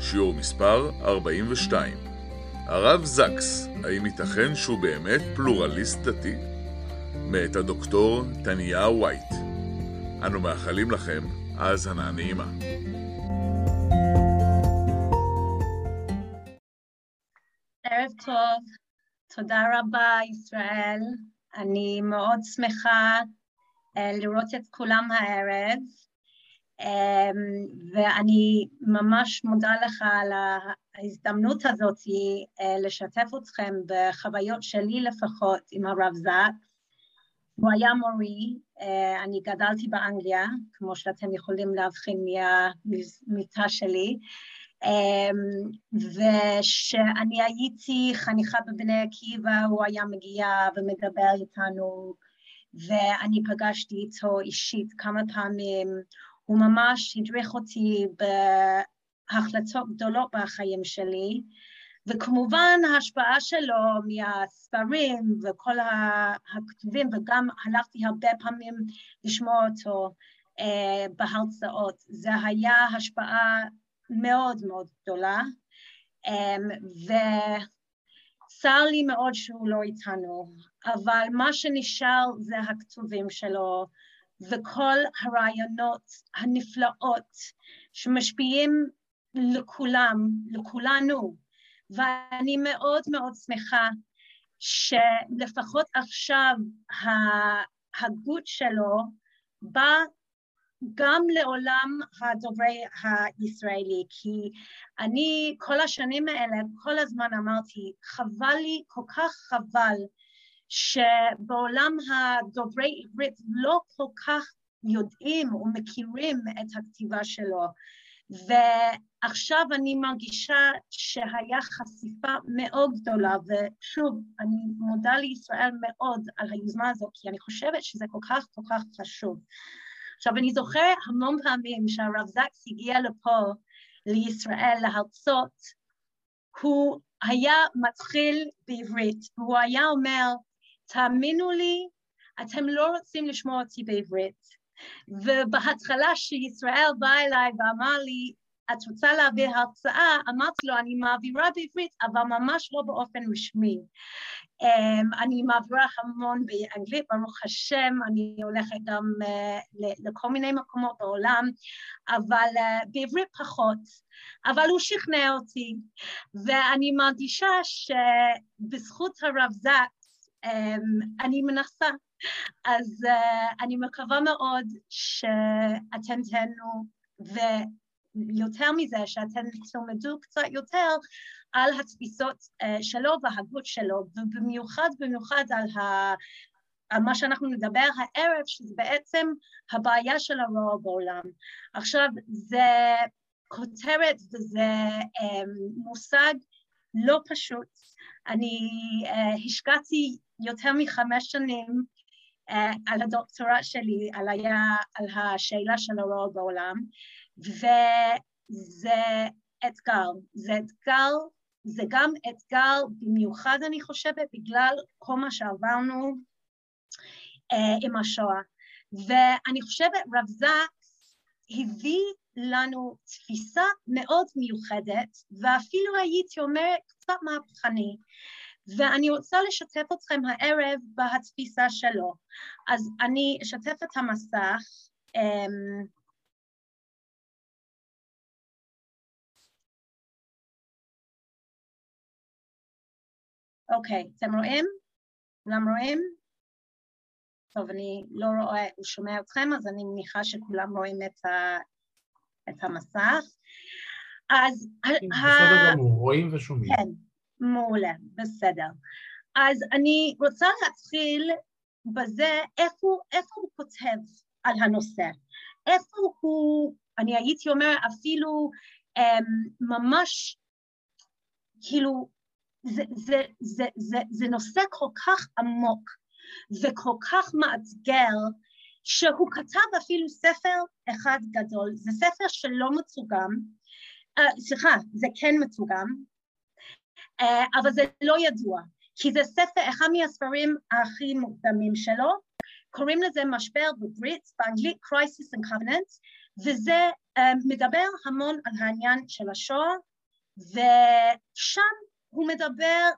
שיעור מספר 42. הרב זקס, האם ייתכן שהוא באמת פלורליסט דתי? מאת הדוקטור תניה ווייט. אנו מאחלים לכם האזנה נעימה. ערב טוב, תודה רבה ישראל. אני מאוד שמחה לראות את כולם הערב, ואני ממש מודה לך על ההזדמנות הזאת לשתף אתכם בחוויות שלי לפחות עם הרב זקס. הוא היה מורי, אני גדלתי באנגליה, כמו שאתם יכולים להבחין מהמיטה שלי, ושאני הייתי חניכה בבני עקיבא, הוא היה מגיע ומדבר איתנו, ואני פגשתי איתו אישית כמה פעמים, הוא ממש הדריך אותי בהחלטות גדולות בחיים שלי, וכמובן ההשפעה שלו מהספרים וכל הכתובים, וגם הלכתי הרבה פעמים לשמוע אותו בהרצאות, זה היה השפעה מאוד מאוד גדולה, וצר לי מאוד שהוא לא איתנו, אבל מה שנשאר זה הכתובים שלו, וכל הרעיונות הנפלאות שמשפיעים לכולם, לכולנו, ואני מאוד מאוד שמחה שלפחות עכשיו ההגות שלו בא גם לעולם הדוברי הישראלי, כי אני כל השנים האלה כל הזמן אמרתי, חבל לי, כל כך חבל, שבעולם הדוברי עברית לא כל כך יודעים או מכירים את הכתיבה שלו, ועכשיו אני מרגישה שהיה חשיפה מאוד גדולה, ושוב, אני מודה לישראל מאוד על היוזמה הזו, כי אני חושבת שזה כל כך כל כך חשוב. עכשיו, אני זוכר המון פעמים שהרב זקס הגיע לפה, לישראל, להרצות, הוא היה מתחיל בעברית, והוא היה אומר, תאמינו לי, אתם לא רוצים לשמוע אותי בעברית. ובהתחלה שישראל בא אליי ואמר לי, את רוצה להעביר הרצאה? אמרתי לו, אני מעבירה בעברית, אבל ממש לא באופן רשמי. Um, אני מעבירה המון באנגלית, ברוך השם, אני הולכת גם uh, לכל מיני מקומות בעולם, אבל uh, בעברית פחות. אבל הוא שכנע אותי, ואני מרגישה שבזכות הרב um, אני מנסה אז uh, אני מקווה מאוד שאתם תהנו, ויותר מזה שאתם תלמדו קצת יותר על התפיסות uh, שלו והגות שלו, ובמיוחד במיוחד על, ה, על מה שאנחנו נדבר הערב, שזה בעצם הבעיה של הרוע בעולם. עכשיו, זה כותרת וזה um, מושג לא פשוט. אני uh, השקעתי יותר מחמש שנים uh, על הדוקטורט שלי, על, היה, על השאלה של הרוע בעולם, וזה אתגר, זה אתגר, זה גם אתגר במיוחד אני חושבת בגלל כל מה שעברנו uh, עם השואה. ואני חושבת רב זקס הביא לנו תפיסה מאוד מיוחדת, ואפילו הייתי אומרת קצת מהפכני. ואני רוצה לשתף אתכם הערב בהתפיסה שלו. אז אני אשתף את המסך. אוקיי, okay, אתם רואים? כולם רואים? טוב, אני לא רואה, הוא שומע אתכם, אז אני מניחה שכולם רואים את, ה, את המסך. אז... בסדר גמור, רואים ושומעים. כן. מעולה, בסדר. אז אני רוצה להתחיל בזה איפה, איפה הוא כותב על הנושא. איפה הוא, אני הייתי אומר אפילו um, ממש כאילו, זה, זה, זה, זה, זה נושא כל כך עמוק וכל כך מאתגר, שהוא כתב אפילו ספר אחד גדול, זה ספר שלא מתורגם, uh, סליחה, זה כן מתורגם, uh, אה, אבל זה לא ידוע, כי זה ספר, אחד מהספרים הכי מוקדמים שלו, קוראים לזה משבר בברית, באנגלית Crisis and Covenants, וזה אה, מדבר המון על העניין של השואה, ושם הוא מדבר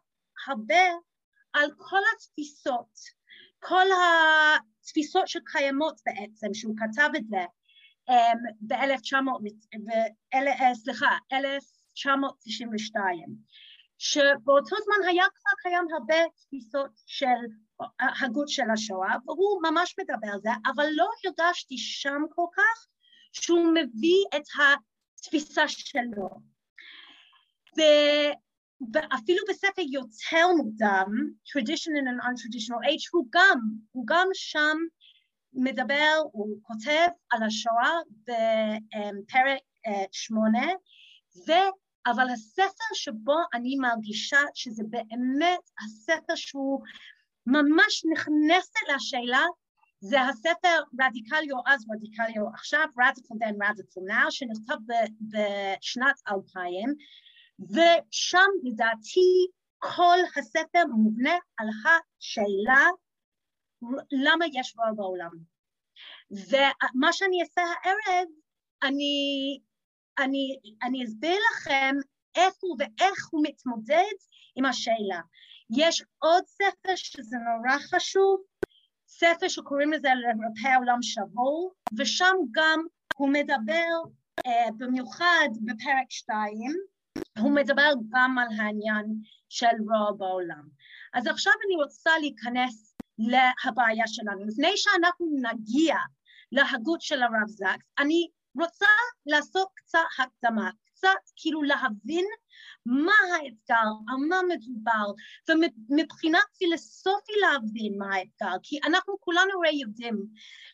הרבה על כל התפיסות, כל התפיסות שקיימות בעצם, שהוא כתב את זה אה, ב-1992, שבאותו זמן היה כבר קיים הרבה תפיסות של הגות של השואה, והוא ממש מדבר על זה, אבל לא הרגשתי שם כל כך שהוא מביא את התפיסה שלו. ואפילו בספר יותר מוקדם, Tradition in an Untraditional Age, הוא גם, הוא גם שם מדבר, הוא כותב על השואה בפרק אה, שמונה, ו... אבל הספר שבו אני מרגישה שזה באמת הספר שהוא ממש נכנסת לשאלה זה הספר רדיקליו אז רדיקליו עכשיו, רדיקל then רדיקל now, שנכתב בשנת 2000, ושם לדעתי כל הספר מובנה על השאלה למה יש רוע בעולם. ומה שאני אעשה הערב, אני, אני, אני אסביר לכם איפה ואיך הוא מתמודד עם השאלה. יש עוד ספר שזה נורא חשוב, ספר שקוראים לזה לרפא העולם שבור, ושם גם הוא מדבר uh, במיוחד בפרק שתיים, הוא מדבר גם על העניין של רוע בעולם. אז עכשיו אני רוצה להיכנס לבעיה שלנו. לפני שאנחנו נגיע להגות של הרב זקס, אני רוצה לעשות קצת הקדמה, קצת כאילו להבין מה האתגר, על מה מדובר, ומבחינה פילוסופי להבין מה האתגר, כי אנחנו כולנו הרי יודעים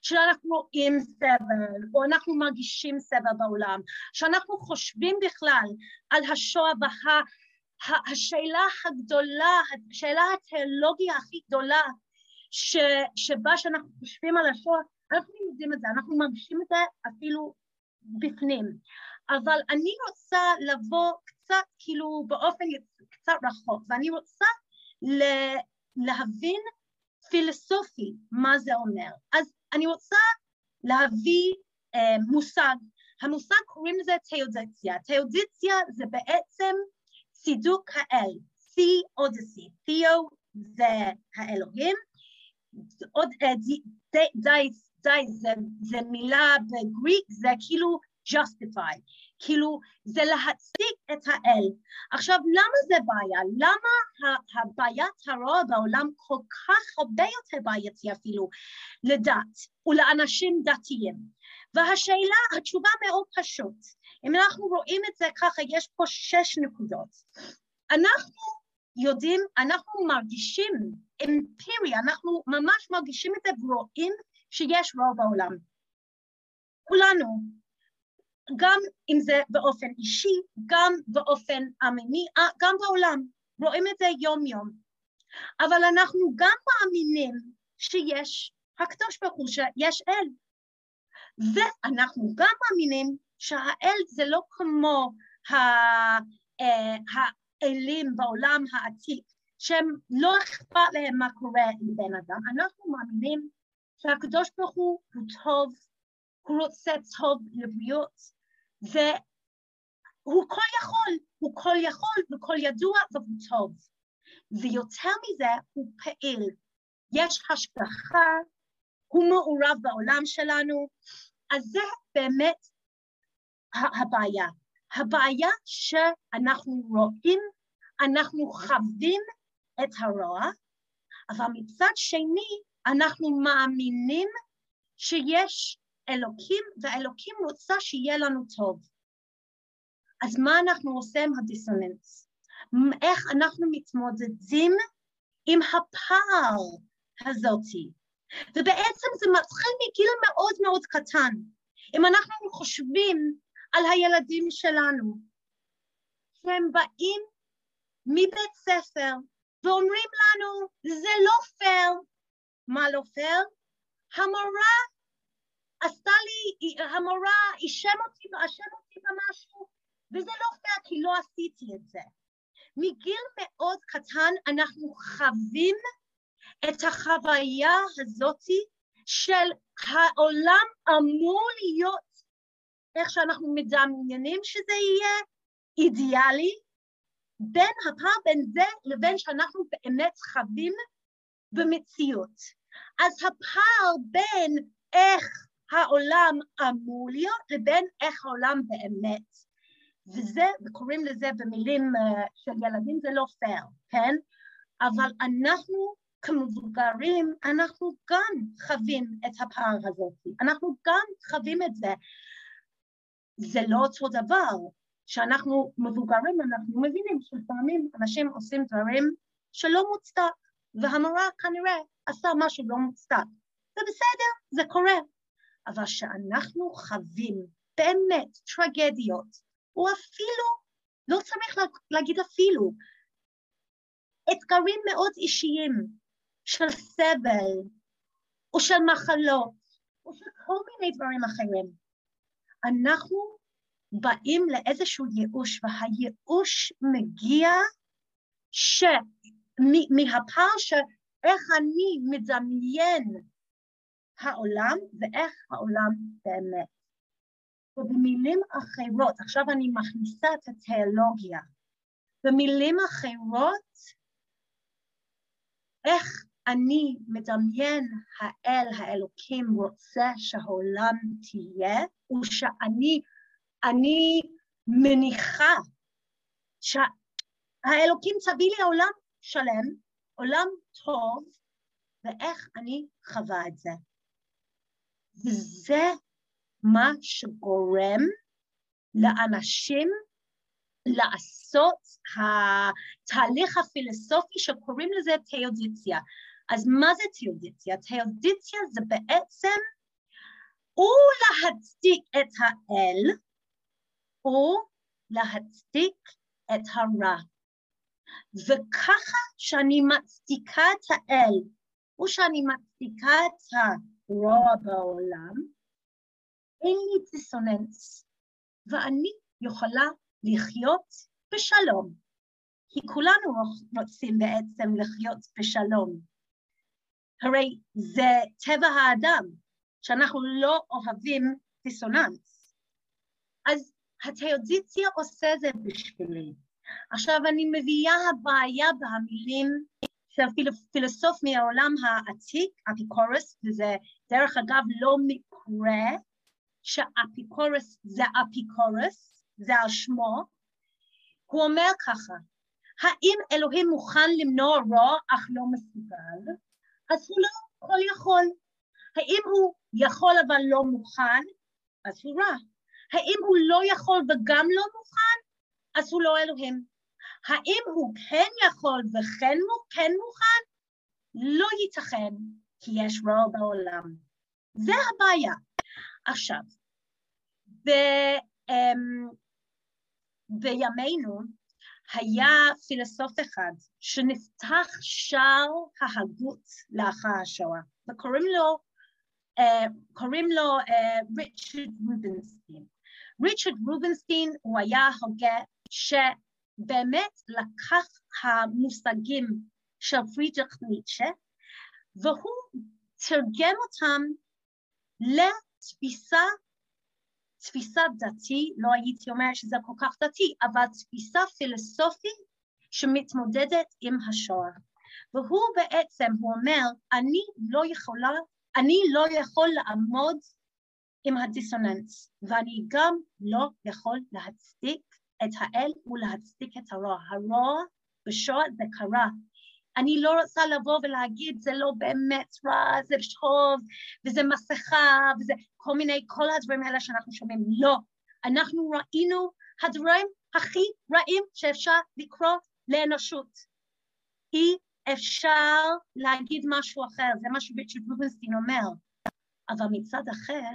שאנחנו רואים סבל, או אנחנו מרגישים סבל בעולם, שאנחנו חושבים בכלל על השואה וה... השאלה הגדולה, השאלה התיאולוגיה הכי גדולה ש, שבה שאנחנו חושבים על השואה, אנחנו יודעים את זה, אנחנו מרגישים את זה אפילו בפנים. אבל אני רוצה לבוא קצת כאילו באופן קצת רחוק, ואני רוצה להבין פילוסופי מה זה אומר. אז אני רוצה להביא אה, מושג, המושג קוראים לזה תאודיציה, תאודיציה זה בעצם צידוק האל, סי אודסי, תיאו זה האלוהים, עוד, די זה, מילה בגריק, זה כאילו justify, כאילו זה להצדיק את האל. עכשיו למה זה בעיה? למה הבעיית הרוע בעולם כל כך הרבה יותר בעייתי אפילו לדת ולאנשים דתיים? והשאלה, התשובה מאוד פשוט. אם אנחנו רואים את זה ככה, יש פה שש נקודות. אנחנו יודעים, אנחנו מרגישים אמפירי, אנחנו ממש מרגישים את זה ורואים שיש רוע בעולם. כולנו, גם אם זה באופן אישי, גם באופן אמיני, אה, גם בעולם, רואים את זה יום-יום. אבל אנחנו גם מאמינים שיש הקדוש ברוך הוא, שיש אל. ואנחנו גם מאמינים שהאל זה לא כמו אה, האלים בעולם העתיק, שהם לא אכפת להם מה קורה עם בן אדם. אנחנו מאמינים שהקדוש ברוך הוא הוא טוב, הוא רוצה טוב לבריאות, והוא כל יכול, הוא כל יכול וכל ידוע והוא טוב. ויותר מזה, הוא פעיל. יש השגחה, הוא מעורב בעולם שלנו, אז זה באמת הבעיה. הבעיה שאנחנו רואים, אנחנו חווים את הרוע, אבל מצד שני אנחנו מאמינים שיש אלוקים, והאלוקים רוצה שיהיה לנו טוב. אז מה אנחנו עושים עם הדיסוננס? איך אנחנו מתמודדים עם הפער הזאתי? ובעצם זה מתחיל מגיל מאוד מאוד קטן. אם אנחנו חושבים על הילדים שלנו, שהם באים מבית ספר ואומרים לנו, זה לא פייר. מה לא פייר? המורה עשתה לי, המורה אישם אותי ואשם אותי במשהו, וזה לא פייר כי לא עשיתי את זה. מגיל מאוד קטן אנחנו חווים את החוויה הזאתי של העולם אמור להיות איך שאנחנו מדמיינים שזה יהיה, אידיאלי, בין הפער בין זה לבין שאנחנו באמת חווים במציאות. אז הפער בין איך העולם אמור להיות לבין איך העולם באמת. וזה, וקוראים לזה במילים uh, של ילדים, זה לא פייר, כן? אבל אנחנו כמבוגרים, אנחנו גם חווים את הפער הזאת, אנחנו גם חווים את זה. זה לא אותו דבר. כשאנחנו מבוגרים אנחנו מבינים שלפעמים אנשים עושים דברים שלא מוצדק, והמורה כנראה עשה משהו לא מוצדק. זה בסדר, זה קורה. אבל כשאנחנו חווים באמת טרגדיות, או אפילו, לא צריך להגיד אפילו, אתגרים מאוד אישיים של סבל, או של מחלות, או של כל מיני דברים אחרים, אנחנו באים לאיזשהו ייאוש, והייאוש מגיע ש... מהפער שאיך אני מדמיין העולם ואיך העולם באמת. ובמילים אחרות, עכשיו אני מכניסה את התיאולוגיה, במילים אחרות, איך אני מדמיין האל, האלוקים, רוצה שהעולם תהיה, ושאני אני מניחה שהאלוקים תביא לי עולם שלם, עולם טוב, ואיך אני חווה את זה. וזה מה שגורם לאנשים לעשות התהליך הפילוסופי שקוראים לזה תיאודיציה. אז מה זה תיאודיציה? תיאודיציה זה בעצם או להצדיק את האל, או להצדיק את הרע. וככה שאני מצדיקה את האל, או שאני מצדיקה את הרוע בעולם, אין לי דיסוננס, ואני יכולה לחיות בשלום. כי כולנו רוצים בעצם לחיות בשלום. הרי זה טבע האדם, שאנחנו לא אוהבים דיסוננס. אז התיאודיציה עושה זה בשבילי. עכשיו אני מביאה הבעיה במילים של פילוסוף מהעולם העתיק, אפיקורס, וזה דרך אגב לא מקרה שאפיקורס זה אפיקורס, זה על שמו, הוא אומר ככה, האם אלוהים מוכן למנוע רוע אך לא מסוגל? אז הוא לא כל יכול. האם הוא יכול אבל לא מוכן? אז הוא רע. האם הוא לא יכול וגם לא מוכן? אז הוא לא אלוהים. האם הוא כן יכול וכן כן מוכן? לא ייתכן, כי יש רוע בעולם. זה הבעיה. עכשיו, ב, um, בימינו היה פילוסוף אחד שנפתח שער ההגות לאחר השואה, וקוראים לו, uh, קוראים לו uh, ריצ'רד רובינסטין. ריצ'רד רובנסטין הוא היה הוגה שבאמת לקח המושגים של פרידריך ניטשה והוא תרגם אותם לתפיסה, תפיסה דתי, לא הייתי אומרת שזה כל כך דתי, אבל תפיסה פילוסופית שמתמודדת עם השואה. והוא בעצם, הוא אומר, אני לא יכולה, אני לא יכול לעמוד עם הדיסוננס, ואני גם לא יכול להצדיק את האל ולהצדיק את הרוע. הרוע בשואה זה קרה. אני לא רוצה לבוא ולהגיד זה לא באמת רע, זה טוב, וזה מסכה, וזה כל מיני, כל הדברים האלה שאנחנו שומעים. לא. אנחנו ראינו הדברים הכי רעים שאפשר לקרוא לאנושות. אי אפשר להגיד משהו אחר, זה מה שריצ'רד רובנסטין אומר. אבל מצד אחר,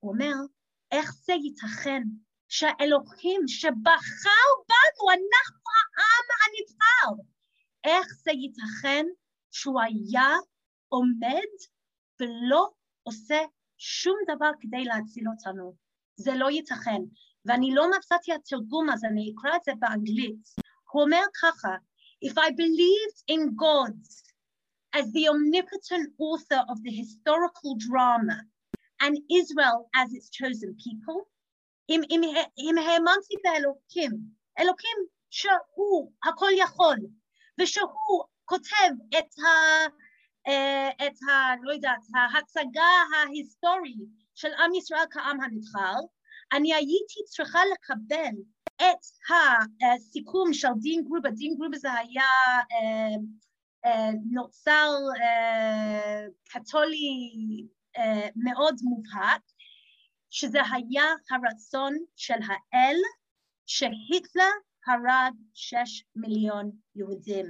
הוא אומר, איך זה ייתכן שהאלוהים שבחר בנו, אנחנו העם הנבחר. איך זה ייתכן שהוא היה עומד ולא עושה שום דבר כדי להציל אותנו? זה לא ייתכן. ואני לא מצאתי התרגום, אז אני אקרא את זה באנגלית. הוא אומר ככה, If I believed in God as the omnipotent author of the historical drama and Israel as its chosen people, אם, אם, אם האמנתי באלוקים, אלוקים שהוא הכל יכול, ושהוא כותב את ה... את ה... לא יודעת, ההצגה ההיסטורית של עם ישראל כעם הנבחר, אני הייתי צריכה לקבל את הסיכום של דין גרובה, דין גרובה זה היה אה, אה, נוצר אה, קתולי אה, מאוד מובהק, שזה היה הרצון של האל שהיטלר הרג שש מיליון יהודים.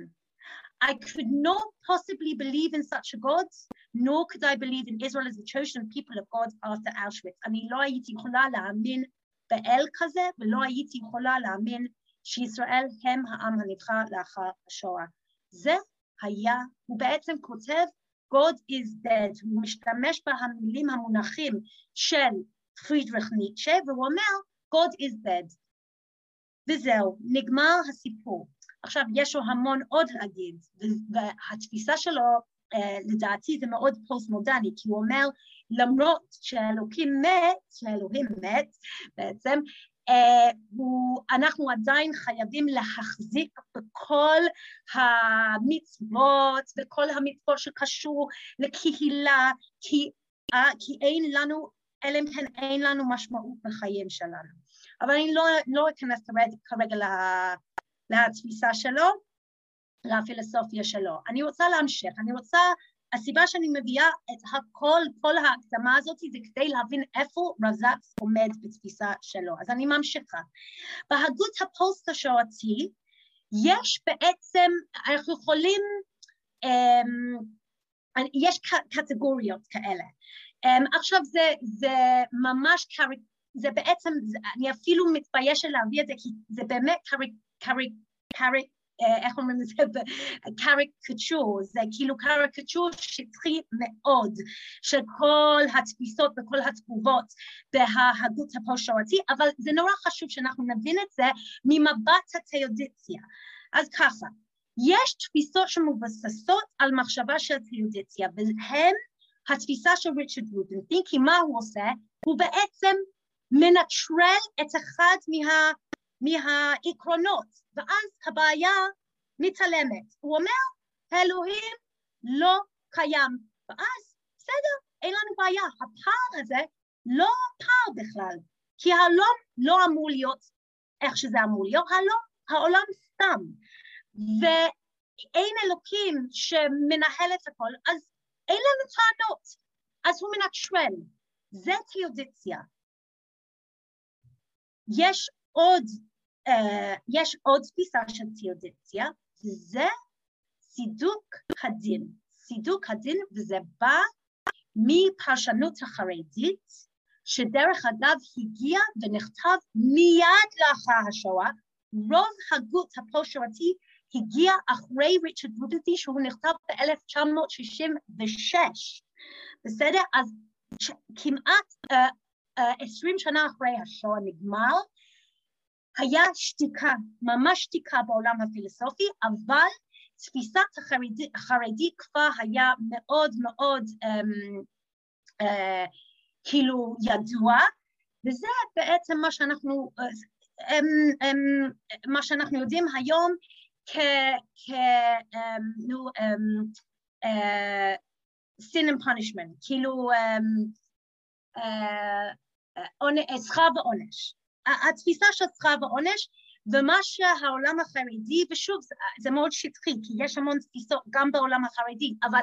I could not possibly believe in such a God, nor could I believe in Israel as the chosen people of God after Auschwitz. אני לא הייתי יכולה להאמין באל כזה, ולא הייתי יכולה להאמין שישראל הם העם הנבחר לאחר השואה. זה היה, הוא בעצם כותב God is dead, הוא משתמש במילים המונחים של פרידריך ניטשה, והוא אומר God is dead. וזהו, נגמר הסיפור. עכשיו, יש לו המון עוד להגיד, והתפיסה שלו, אה, לדעתי, זה מאוד פוסט-מודרני, כי הוא אומר, למרות שאלוקים מת, שאלוהים מת בעצם, אה, אנחנו עדיין חייבים להחזיק בכל המצוות, בכל המצוות שקשור לקהילה, כי, אה, כי אין לנו, אלא אם כן אין לנו משמעות בחיים שלנו. אבל אני לא, לא אכנס כרגע לתפיסה שלו, לפילוסופיה שלו. אני רוצה להמשיך, אני רוצה, הסיבה שאני מביאה את הכל, כל ההקדמה הזאת זה כדי להבין איפה רזקס עומד בתפיסה שלו. אז אני ממשיכה. בהגות הפוסט-השואתי יש בעצם, אנחנו יכולים, um, יש קטגוריות כאלה. Um, עכשיו זה, זה ממש. זה בעצם, אני אפילו מתביישת להביא את זה, כי זה באמת קריק... קריק... קריק... אה, איך אומרים את זה? קריקטור, זה כאילו קריקטור שטחי מאוד של כל התפיסות וכל התגובות בהגות הפוסט-שורתי, אבל זה נורא חשוב שאנחנו נבין את זה ממבט התיאודיציה. אז ככה, יש תפיסות שמבססות על מחשבה של תיאודיציה, והן התפיסה של ריצ'רד רובינטין, כי מה הוא עושה? הוא בעצם מנטרל את אחד מה, מהעקרונות, ואז הבעיה מתעלמת. הוא אומר, האלוהים לא קיים, ואז בסדר, אין לנו בעיה. הפער הזה לא פער בכלל, כי העולם לא אמור להיות איך שזה אמור להיות, העולם, העולם סתם. ואין אלוקים שמנהל את הכל, אז אין לנו טענות, אז הוא מנטרל. זה תיאודיציה. יש עוד, uh, יש עוד תפיסה של תיאודיציה, וזה צידוק הדין. צידוק הדין, וזה בא מפרשנות החרדית, שדרך אגב הגיע ונכתב מיד לאחר השואה, רוב הגות הפוסט-שורתי הגיע אחרי ריצ'רד רובינטי, שהוא נכתב ב-1966, בסדר? אז כמעט uh, עשרים שנה אחרי השואה נגמר, היה שתיקה, ממש שתיקה בעולם הפילוסופי, אבל תפיסת החרדית, החרדית כבר היה מאוד מאוד um, uh, כאילו ידוע, וזה בעצם מה שאנחנו, um, um, מה שאנחנו יודעים היום כ... כ um, um, uh, sin and punishment, כאילו uh, שכר ועונש. התפיסה של שכר ועונש, ומה שהעולם החרדי, ושוב זה, מאוד שטחי, כי יש המון תפיסות גם בעולם החרדי, אבל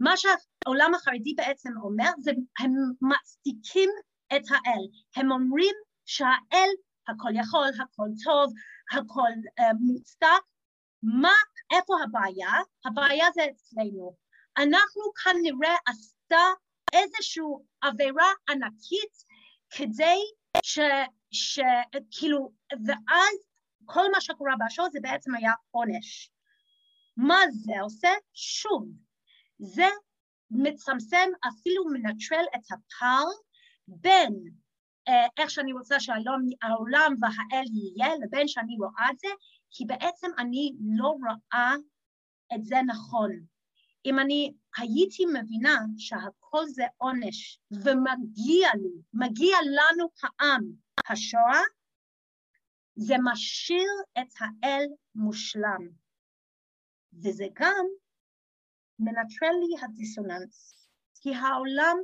מה שהעולם החרדי בעצם אומר זה הם מצדיקים את האל, הם אומרים שהאל הכל יכול, הכל טוב, הכל uh, מוצדק, מה, איפה הבעיה? הבעיה זה אצלנו. אנחנו כנראה עשתה איזושהי עבירה ענקית כדי ש, שכאילו, ואז כל מה שקורה בשור זה בעצם היה עונש. מה זה עושה? שוב, זה מצמצם, אפילו מנטרל את הפער בין אה, איך שאני רוצה שהעולם והאל יהיה לבין שאני רואה את זה, כי בעצם אני לא רואה את זה נכון. אם אני הייתי מבינה שהכל זה עונש ומגיע לי, מגיע לנו כעם השואה, זה משאיר את האל מושלם. וזה גם מנטרל לי הדיסוננס, כי העולם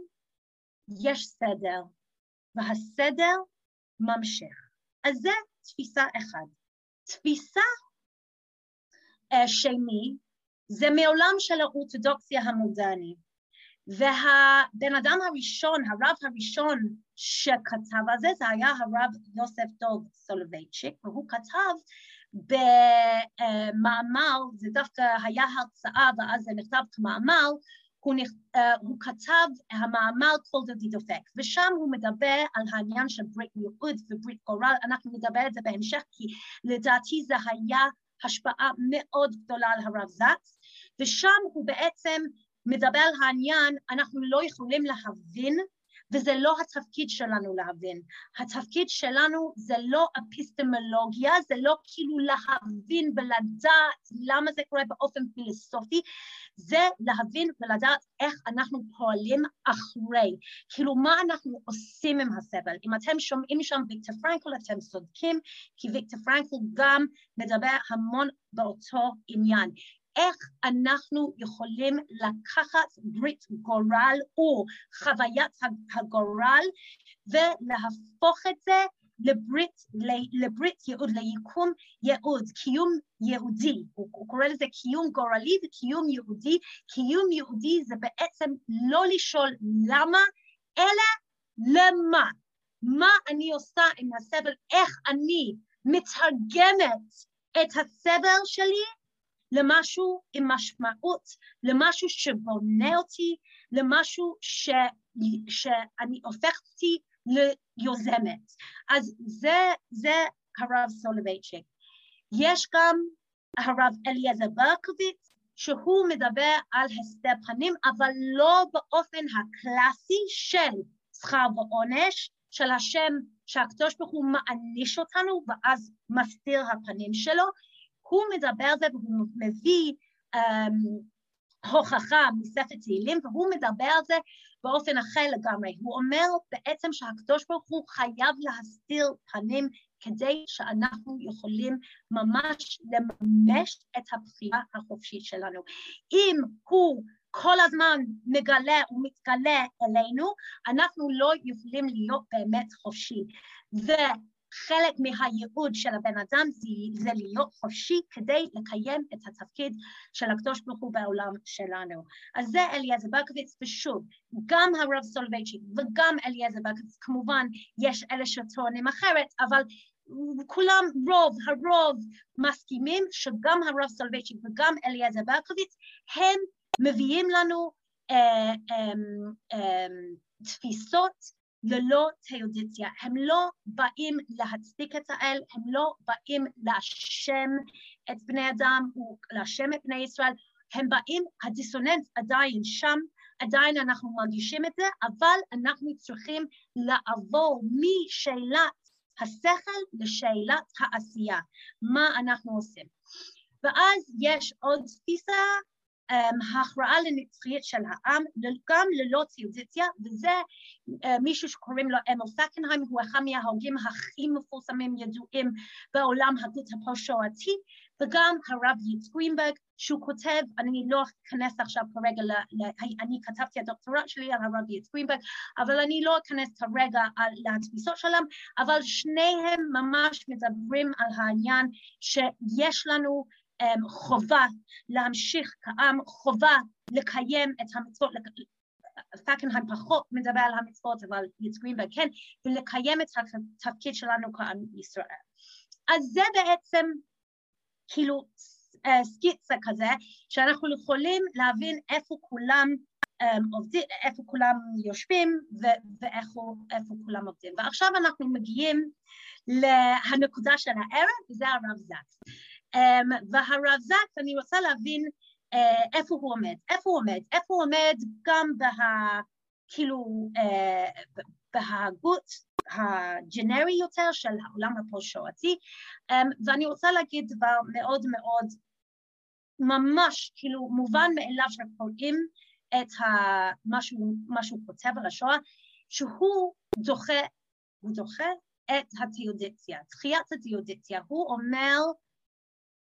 יש סדר, והסדר ממשיך. אז זה תפיסה אחת. תפיסה uh, שני זה מעולם של האורתודוקסיה המודרנית. והבן אדם הראשון, הרב הראשון שכתב על זה, זה היה הרב יוסף דוב סולובייצ'יק, והוא כתב במאמר, זה דווקא היה הרצאה ואז זה נכתב כמאמר, הוא, נכ... הוא כתב המאמר כל דודי דופק, ושם הוא מדבר על העניין של ברית ייעוד וברית גורל, אנחנו נדבר על זה בהמשך, כי לדעתי זה היה השפעה מאוד גדולה על הרב זקס, ושם הוא בעצם מדבר על העניין, אנחנו לא יכולים להבין וזה לא התפקיד שלנו להבין. התפקיד שלנו זה לא אפיסטמולוגיה, זה לא כאילו להבין ולדעת למה זה קורה באופן פילוסופי, זה להבין ולדעת איך אנחנו פועלים אחרי, כאילו מה אנחנו עושים עם הסבל. אם אתם שומעים שם ויקטור פרנקל אתם צודקים, כי ויקטור פרנקל גם מדבר המון באותו עניין. איך אנחנו יכולים לקחת ברית גורל או חוויית הגורל ולהפוך את זה לברית, לברית ייעוד, ליקום ייעוד, קיום יהודי, הוא, הוא קורא לזה קיום גורלי וקיום יהודי, קיום יהודי זה בעצם לא לשאול למה, אלא למה, מה אני עושה עם הסבל, איך אני מתרגמת את הסבל שלי למשהו עם משמעות, למשהו שבונה אותי, למשהו ש... שאני הופכת אותי ליוזמת. אז זה, זה הרב סולובייצ'יק. יש גם הרב אליעזר ברקוביץ, שהוא מדבר על הסתר פנים, אבל לא באופן הקלאסי של שכר ועונש, של השם שהקדוש ברוך הוא מעניש אותנו ואז מסתיר הפנים שלו, הוא מדבר על זה והוא מביא um, הוכחה מספר תהילים והוא מדבר על זה באופן אחר לגמרי. הוא אומר בעצם שהקדוש ברוך הוא חייב להסתיר פנים כדי שאנחנו יכולים ממש לממש את הבחירה החופשית שלנו. אם הוא כל הזמן מגלה ומתגלה אלינו, אנחנו לא יכולים להיות באמת חופשי. חלק מהייעוד של הבן אדם זה, זה להיות חופשי כדי לקיים את התפקיד של הקדוש ברוך הוא בעולם שלנו. אז זה אליעזר ברקוביץ, ושוב, גם הרב סולובייצ'יק וגם אליעזר ברקוביץ, כמובן יש אלה שטוענים אחרת, אבל כולם, רוב, הרוב מסכימים שגם הרב סולובייצ'יק וגם אליעזר ברקוביץ הם מביאים לנו אה, אה, אה, תפיסות ללא תאודיציה. הם לא באים להצדיק את האל, הם לא באים להשם את בני אדם להשם את בני ישראל, הם באים, הדיסוננס עדיין שם, עדיין אנחנו מרגישים את זה, אבל אנחנו צריכים לעבור משאלת השכל לשאלת העשייה, מה אנחנו עושים. ואז יש עוד תפיסה ההכרעה לנצחיות של העם, גם ללא ציודיציה, וזה מישהו שקוראים לו אמל פקנהיים, הוא אחד מההוגים הכי מפורסמים ידועים בעולם הגות הפושעתי, וגם הרב ייץ גרינברג, שהוא כותב, אני לא אכנס עכשיו כרגע, אני כתבתי הדוקטורט שלי על הרב ייץ גרינברג, אבל אני לא אכנס כרגע לתפיסות שלהם, אבל שניהם ממש מדברים על העניין שיש לנו חובה להמשיך כעם, חובה לקיים את המצוות, פקנהיים פחות מדבר על המצוות, אבל יץ גרינברג כן, ולקיים את התפקיד שלנו כעם ישראל. אז זה בעצם כאילו סקיצה כזה, שאנחנו יכולים להבין איפה כולם עובדים, איפה כולם יושבים ואיפה כולם עובדים. ועכשיו אנחנו מגיעים לנקודה של הערב, וזה הרב זקס. והרב זקס, אני רוצה להבין איפה הוא עומד. איפה הוא עומד? איפה הוא עומד גם בה... כאילו, בהגות הג'נרי יותר של העולם הפוסט-שואתי, ואני רוצה להגיד דבר מאוד מאוד ממש כאילו מובן מאליו שקוראים את מה שהוא כותב על השואה, שהוא דוחה, הוא דוחה את התיאודיציה, תחיית התיאודיציה. הוא אומר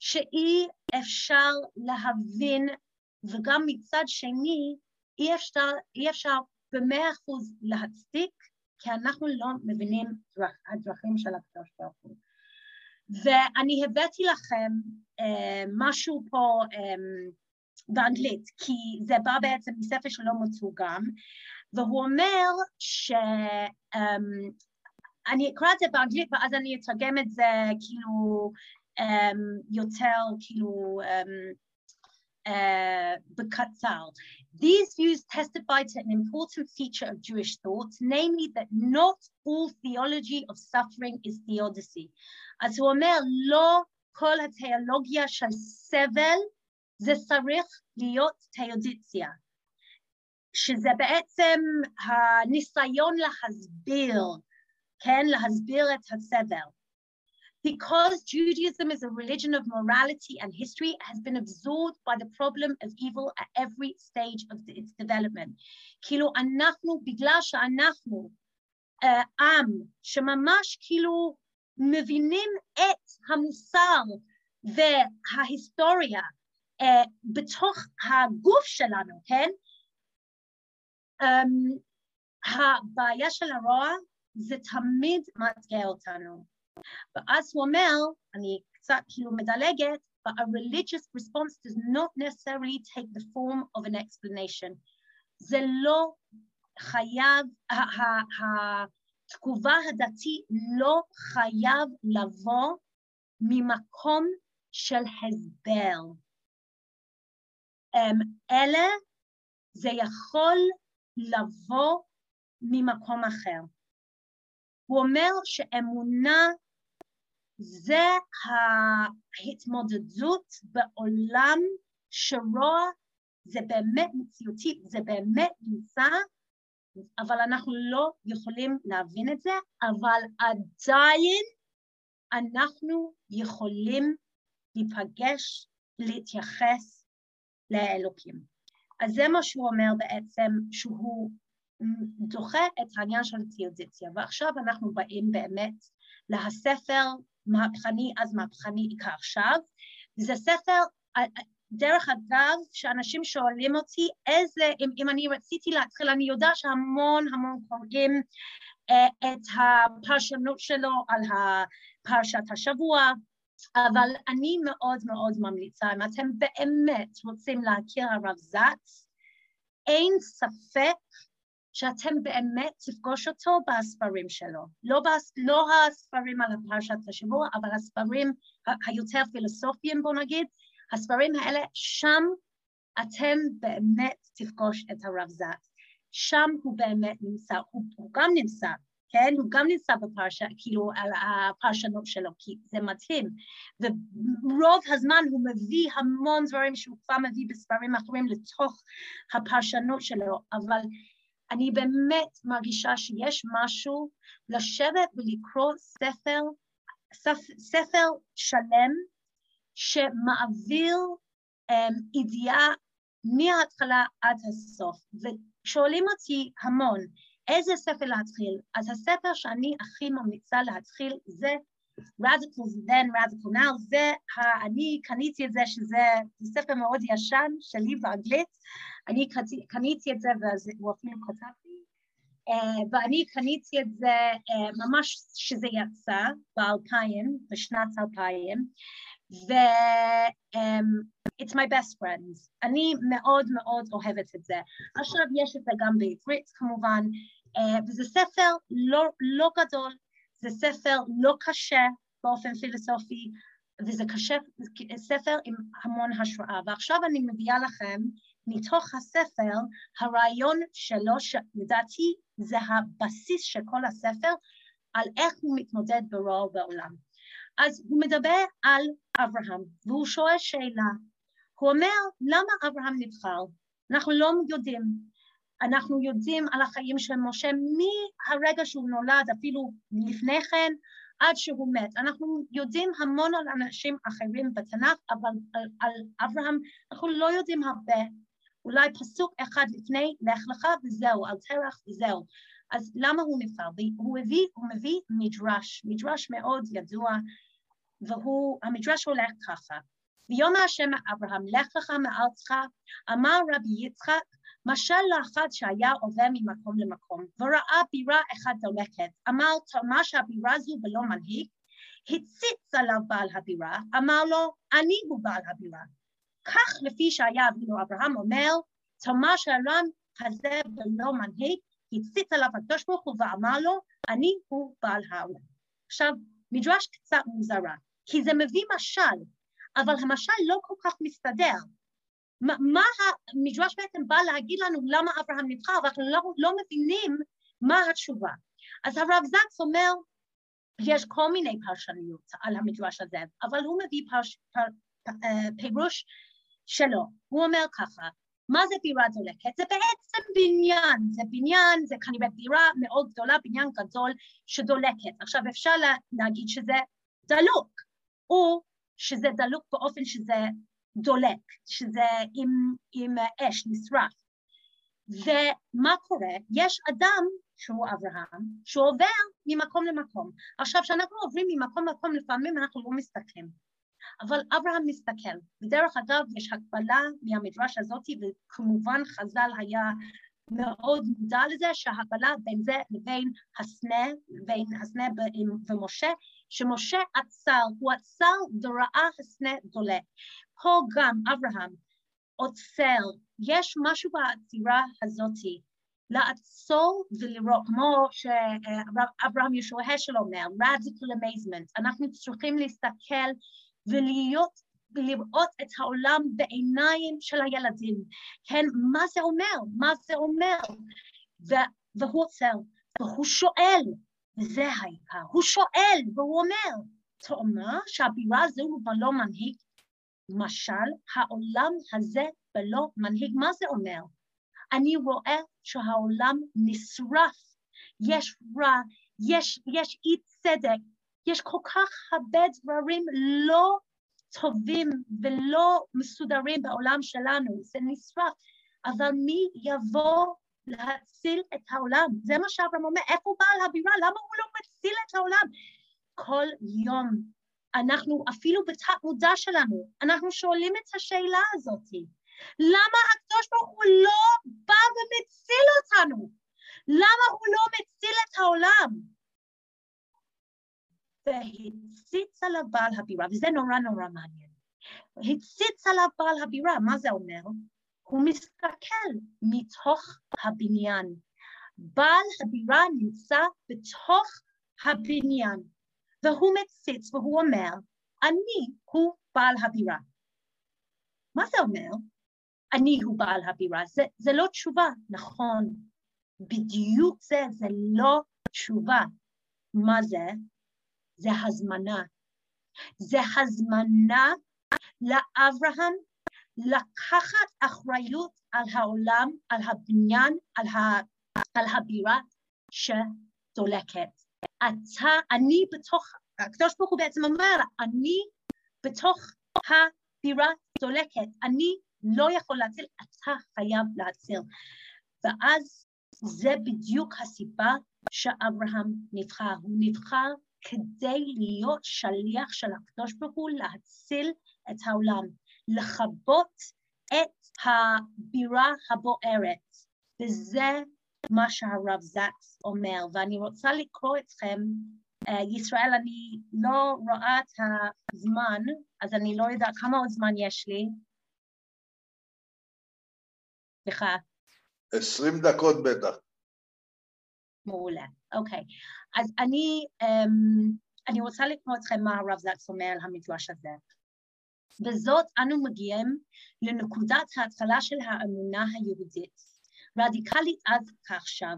שאי אפשר להבין, וגם מצד שני, אי אפשר, אי אפשר במאה אחוז להצדיק, כי אנחנו לא מבינים דרכ, הדרכים של הקדוש ברוך הוא. ואני הבאתי לכם אה, משהו פה אה, באנגלית, כי זה בא בעצם מספר שלא מתורגם, והוא אומר ש... אה, אני אקרא את זה באנגלית ואז אני אתרגם את זה כאילו um, יותר כאילו um, uh, בקצר. These views testify to an important feature of Jewish thought, namely that not all theology of suffering is theodicy. אז הוא אומר, לא כל התיאולוגיה של סבל זה צריך להיות תיאודיציה, שזה בעצם הניסיון להסביר, כן, להסביר את הסבל. Because Judaism is a religion of morality and history, has been absorbed by the problem of evil at every stage of its development. כאילו אנחנו, בגלל שאנחנו uh, עם שממש כאילו מבינים את המוסר וההיסטוריה uh, בתוך הגוף שלנו, כן? Um, הבעיה של הרוע זה תמיד מאתגר אותנו. ואז הוא אומר, אני קצת כאילו מדלגת, but a religious response does not necessarily take the form of an explanation. זה לא חייב, התגובה הדתית לא חייב לבוא ממקום של הסבר. אלה זה יכול לבוא ממקום אחר. הוא אומר שאמונה זה ההתמודדות בעולם שרוע זה באמת מציאותי, זה באמת נמצא, אבל אנחנו לא יכולים להבין את זה, אבל עדיין אנחנו יכולים להיפגש, להתייחס לאלוקים. אז זה מה שהוא אומר בעצם, שהוא דוחה את העניין של התיאודיציה, ועכשיו אנחנו באים באמת לספר מהפכני אז מהפכני כעכשיו, זה ספר, דרך אגב, שאנשים שואלים אותי איזה, אם, אם אני רציתי להתחיל, אני יודעת שהמון המון קוראים אה, את הפרשנות שלו על פרשת השבוע, אבל אני מאוד מאוד ממליצה, אם אתם באמת רוצים להכיר הרב זץ, אין ספק שאתם באמת תפגוש אותו בספרים שלו. לא, בס, לא הספרים על פרשת השבוע, אבל הספרים היותר פילוסופיים, בוא נגיד, הספרים האלה, שם אתם באמת תפגוש את הרב זץ. שם הוא באמת נמצא, הוא, הוא גם נמצא, כן? הוא גם נמצא בפרשה, כאילו, על הפרשנות שלו, כי זה מדהים. ורוב הזמן הוא מביא המון דברים שהוא כבר מביא בספרים אחרים לתוך הפרשנות שלו, אבל אני באמת מרגישה שיש משהו לשבת ולקרוא ספר, ספר שלם שמעביר um, ידיעה מההתחלה עד הסוף. ושואלים אותי המון, איזה ספר להתחיל? אז הספר שאני הכי ממליצה להתחיל זה Radical then, Radical now, זה, אני קניתי את זה, שזה ספר מאוד ישן שלי באנגלית, אני קניתי את זה והוא אפילו כתב לי, uh, ואני קניתי את זה uh, ממש שזה יצא באלפיים, בשנת אלפיים, ו... Um, it's my best friends. אני מאוד מאוד אוהבת את זה. עכשיו יש את זה גם בעברית כמובן, uh, וזה ספר לא, לא גדול, זה ספר לא קשה באופן פילוסופי, וזה קשה, ספר עם המון השראה. ועכשיו אני מביאה לכם מתוך הספר, הרעיון שלו, שלדעתי זה הבסיס של כל הספר, על איך הוא מתמודד ברוע בעולם. אז הוא מדבר על אברהם, והוא שואל שאלה. הוא אומר, למה אברהם נבחר? אנחנו לא יודעים. אנחנו יודעים על החיים של משה מהרגע שהוא נולד, אפילו לפני כן, עד שהוא מת. אנחנו יודעים המון על אנשים אחרים בתנ"ך, אבל על, על אברהם אנחנו לא יודעים הרבה. אולי פסוק אחד לפני, לך לך וזהו, על תרח וזהו. אז למה הוא נפטר? הוא מביא, הוא מביא מדרש, מדרש מאוד ידוע, והמדרש הולך ככה. ויאמר השם אברהם, לך לך מארצך, אמר רבי יצחק, משל לאחד שהיה עובר ממקום למקום, וראה בירה אחת דולקת, אמר תאמר שהבירה זו בלא מנהיג, הציץ עליו בעל הבירה, אמר לו, אני הוא בעל הבירה. כך לפי שהיה אבינו אברהם אומר, תאמר שהעולם הזה בלא מנהיג, הציץ עליו הקדוש ברוך הוא ואמר לו, אני הוא בעל העולם. עכשיו, מדרש קצת מוזרה, כי זה מביא משל, אבל המשל לא כל כך מסתדר. מה, המדרש בעצם בא להגיד לנו למה אברהם נבחר, ואנחנו לא, לא מבינים מה התשובה. אז הרב זקס אומר, יש כל מיני פרשנויות על המדרש הזה, אבל הוא מביא פרש, פר, פר, אה, פירוש שלו. הוא אומר ככה, מה זה בירה דולקת? זה בעצם בניין, זה בניין, זה כנראה בירה מאוד גדולה, בניין גדול שדולקת. עכשיו אפשר להגיד שזה דלוק, או שזה דלוק באופן שזה דולק, שזה עם, עם אש, נשרף. ומה קורה? יש אדם שהוא אברהם, שהוא עובר ממקום למקום. עכשיו, כשאנחנו עוברים ממקום למקום, לפעמים אנחנו לא מסתכלים. אבל אברהם מסתכל. בדרך אגב, יש הקבלה מהמדרש הזאת, וכמובן חז"ל היה מאוד מודע לזה שההקבלה בין זה לבין הסנה, בין הסנה ומשה, שמשה עצר, הוא עצר וראה הסנה דולק. פה גם אברהם עוצר, יש משהו בעצירה הזאתי, לעצור ולראות, כמו שאברהם ישוע השל אומר, radical amazement, אנחנו צריכים להסתכל ולהיות לראות את העולם בעיניים של הילדים, כן, מה זה אומר, מה זה אומר, והוא עוצר, והוא שואל, וזה העיקר, הוא שואל והוא אומר, תאמר שהבירה הזו בלא מנהיג, משל העולם הזה בלא מנהיג, מה זה אומר? אני רואה שהעולם נשרף, יש רע, יש, יש אי צדק, יש כל כך הרבה דברים לא טובים ולא מסודרים בעולם שלנו, זה נשרף, אבל מי יבוא להציל את העולם? זה מה שאברהם אומר, איפה הוא בעל הבירה? למה הוא לא מציל את העולם? כל יום אנחנו, אפילו בתת מודע שלנו, אנחנו שואלים את השאלה הזאת. למה הקדוש ברוך הוא לא בא ומציל אותנו? למה הוא לא מציל את העולם? והציץ עליו בעל הבירה, וזה נורא נורא מעניין. הציץ עליו בעל הבירה, מה זה אומר? הוא מסתכל מתוך הבניין. בעל הבירה נמצא בתוך הבניין, והוא מציץ והוא אומר, אני הוא בעל הבירה. מה זה אומר? אני הוא בעל הבירה. זה, זה לא תשובה, נכון. בדיוק זה, זה לא תשובה. מה זה? זה הזמנה. זה הזמנה לאברהם לקחת אחריות על העולם, על הבניין, על, ה, על הבירה שדולקת. אתה, אני בתוך, הקדוש ברוך הוא בעצם אומר, אני בתוך הבירה דולקת, אני לא יכול להציל, אתה חייב להציל. ואז זה בדיוק הסיבה שאברהם נבחר. הוא נבחר כדי להיות שליח של הקדוש ברוך הוא להציל את העולם, לכבות את הבירה הבוערת, וזה מה שהרב זקס אומר, ואני רוצה לקרוא אתכם, uh, ישראל, אני לא רואה את הזמן, אז אני לא יודעת כמה עוד זמן יש לי. סליחה. עשרים דקות בטח. מעולה, אוקיי. אז אני, um, אני רוצה לקרוא אתכם מה הרב זקס אומר על המדרש הזה. בזאת אנו מגיעים לנקודת ההתחלה של האמונה היהודית, רדיקלית עד כעכשיו,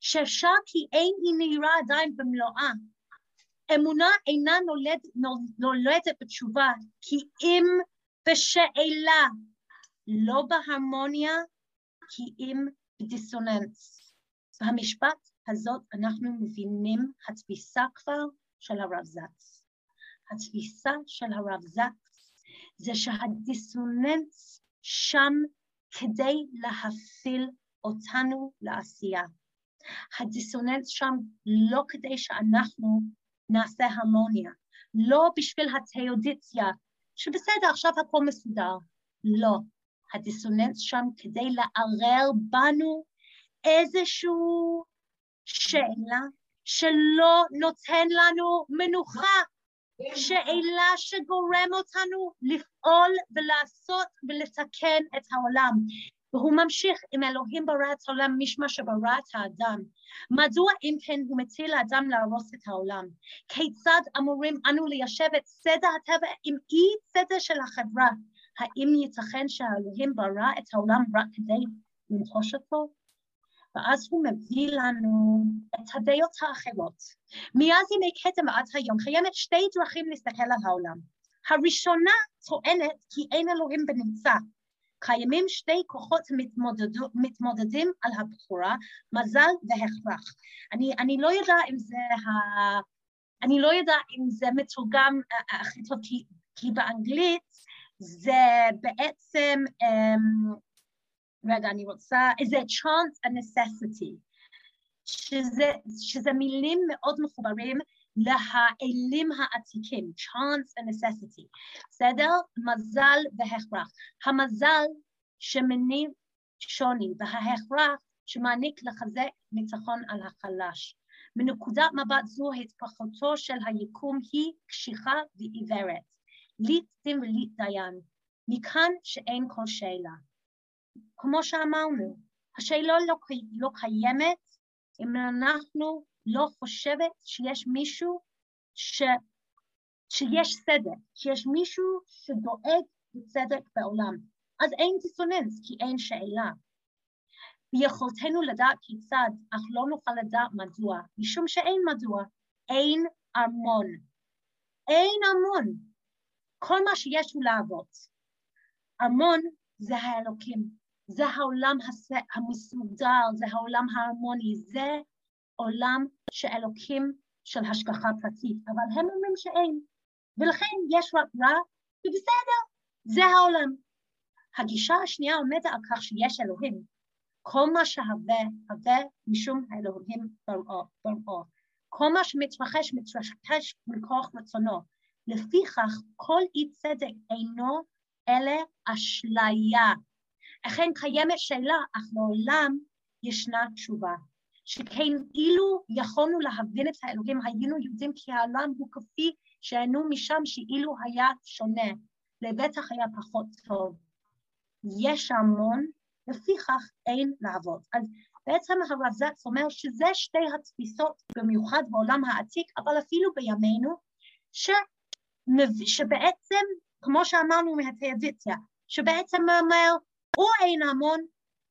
שאפשר כי אין היא נהירה עדיין במלואה. אמונה אינה נולד, נולדת בתשובה, כי אם בשאלה, לא בהרמוניה, כי אם בדיסוננס. במשפט הזאת אנחנו מבינים התפיסה כבר של הרב זקס. התפיסה של הרב זקס זה שהדיסוננס שם כדי להפעיל אותנו לעשייה. הדיסוננס שם לא כדי שאנחנו נעשה הרמוניה, לא בשביל התאודיציה, שבסדר, עכשיו הכל מסודר. לא. הדיסוננס שם כדי לערער בנו איזושהי שאלה שלא נותן לנו מנוחה, שאלה שגורם אותנו לפעול ולעשות ולתקן את העולם. והוא ממשיך עם אלוהים ברא את העולם משמע שברא את האדם. מדוע אם כן הוא מציע לאדם להרוס את העולם? כיצד אמורים אנו ליישב את סדר הטבע עם אי סדר של החברה? האם ייתכן שהאלוהים ברא את העולם רק כדי לנטוש אותו? ואז הוא מביא לנו את הדעות האחרות. מאז ימי כתם ועד היום קיימת שתי דרכים להסתכל על העולם. הראשונה טוענת כי אין אלוהים בנמצא. קיימים שתי כוחות מתמודד, מתמודדים על הבחורה, מזל והכרח. אני, אני לא יודע אם זה ה... אני לא יודע אם זה מתורגם הכי טוב, כי, כי באנגלית זה בעצם um, רגע, אני רוצה, זה chance and necessity, שזה, מילים מאוד מחוברים להאלים העתיקים, chance and necessity, בסדר? מזל והכרח. המזל שמניב שוני וההכרח שמעניק לחזק ניצחון על החלש. מנקודת מבט זו התפתחותו של היקום היא קשיחה ועיוורת, ליט דין וליט דיין, מכאן שאין כל שאלה. כמו שאמרנו, השאלה לא, לא קיימת אם אנחנו לא חושבת שיש מישהו ש, שיש צדק, שיש מישהו שדואג לצדק בעולם. אז אין דיסוננס, כי אין שאלה. ביכולתנו לדעת כיצד, אך לא נוכל לדעת מדוע, משום שאין מדוע, אין ארמון. אין ארמון. כל מה שיש הוא לעבוד. ארמון זה האלוקים. זה העולם המסודר, זה העולם ההרמוני, זה עולם שאלוקים של השגחה פרטית, אבל הם אומרים שאין, ולכן יש רק רע, ובסדר, זה העולם. הגישה השנייה עומדת על כך שיש אלוהים. כל מה שהווה, הווה משום האלוהים בראו. כל מה שמתרחש, מתרחש מכוח רצונו. לפיכך, כל אי צדק אינו אלא אשליה. אכן קיימת שאלה, אך לעולם ישנה תשובה. שכן אילו יכולנו להבין את האלוהים, היינו יודעים כי העולם הוא כפי שהיינו משם שאילו היה שונה, לבטח היה פחות טוב. יש המון, לפיכך אין לעבוד. אז בעצם הרב זקס אומר שזה שתי התפיסות, במיוחד בעולם העתיק, אבל אפילו בימינו, ש... שבעצם, כמו שאמרנו מהטרדיציה, שבעצם אומר, או אין המון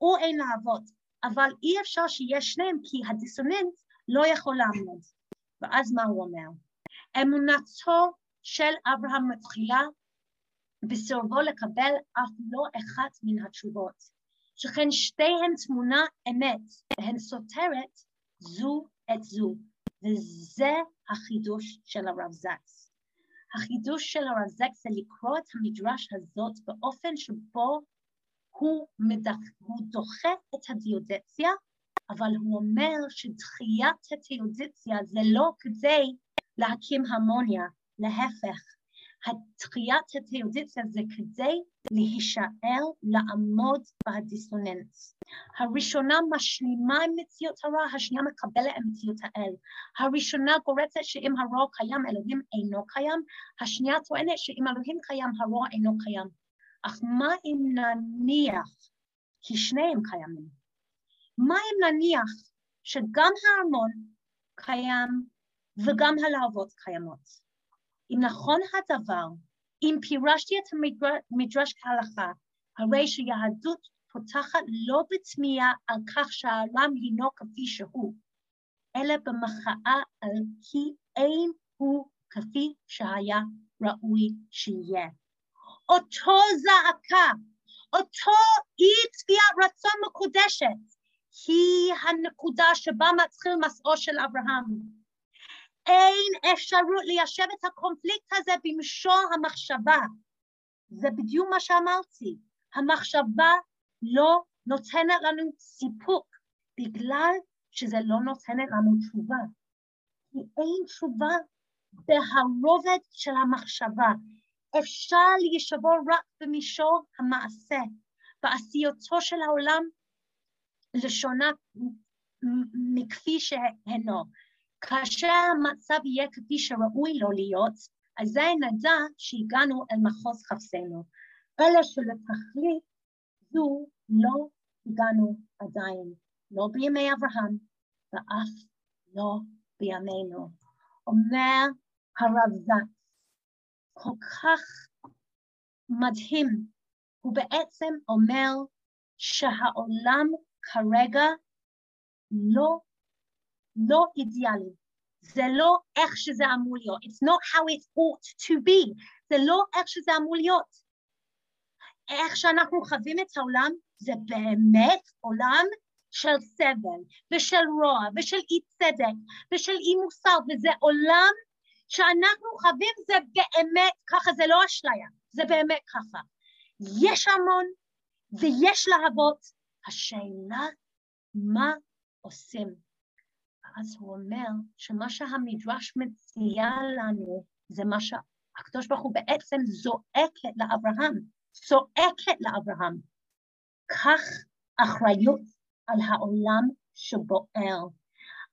או אין לעבוד, אבל אי אפשר שיש שניהם כי הדיסוננס לא יכול לעמוד. ואז מה הוא אומר? אמונתו של אברהם מתחילה בסירובו לקבל אף לא אחת מן התשובות, שכן שתיהן תמונה אמת והן סותרת זו את זו, וזה החידוש של הרב זקס. החידוש של הרב זקס זה לקרוא את המדרש הזאת באופן שבו הוא, מדח, הוא דוחה את הדיודציה, אבל הוא אומר שדחיית התיאודיציה זה לא כדי להקים המוניה, להפך, דחיית התיאודיציה זה כדי להישאר, לעמוד בדיסוננס. הראשונה משלימה עם מציאות הרע, השנייה מקבלת עם מציאות האל. הראשונה גורצת שאם הרוע קיים, אלוהים אינו קיים, השנייה טוענת שאם אלוהים קיים, הרוע אינו קיים. אך מה אם נניח, כי שניהם קיימים, מה אם נניח שגם הארמון קיים וגם הלהבות קיימות? אם נכון הדבר, אם פירשתי את המדרש כהלכה, הרי שיהדות פותחת לא בתמיהה על כך שהעולם הינו כפי שהוא, אלא במחאה על כי אין הוא כפי שהיה ראוי שיהיה. אותו זעקה, אותו אי צביעת רצון מקודשת, היא הנקודה שבה מתחיל מסעו של אברהם. אין אפשרות ליישב את הקונפליקט הזה במישור המחשבה. זה בדיוק מה שאמרתי. המחשבה לא נותנת לנו סיפוק בגלל שזה לא נותנת לנו תשובה. כי אין תשובה בהרובד של המחשבה. אפשר להישבור רק במישור המעשה, בעשייתו של העולם לשונה מכפי שהנו. כאשר המצב יהיה כפי שראוי לו להיות, אזי נדע שהגענו אל מחוז חפשנו. אלא שלתכלית זו לא הגענו עדיין, לא בימי אברהם ואף לא בימינו. אומר הרב זקס, כל כך מדהים, הוא בעצם אומר שהעולם כרגע לא, לא אידיאלי. זה לא איך שזה אמור להיות. It's not how it ought to be. זה לא איך שזה אמור להיות. איך שאנחנו חווים את העולם זה באמת עולם של סבל ושל רוע ושל אי צדק ושל אי מוסר וזה עולם שאנחנו חווים זה באמת ככה, זה לא אשליה, זה באמת ככה. יש המון ויש להבות, השאלה מה עושים. אז הוא אומר שמה שהמדרש מציע לנו זה מה שהקדוש ברוך הוא בעצם זועקת לאברהם, צועקת לאברהם. קח אחריות על העולם שבוער.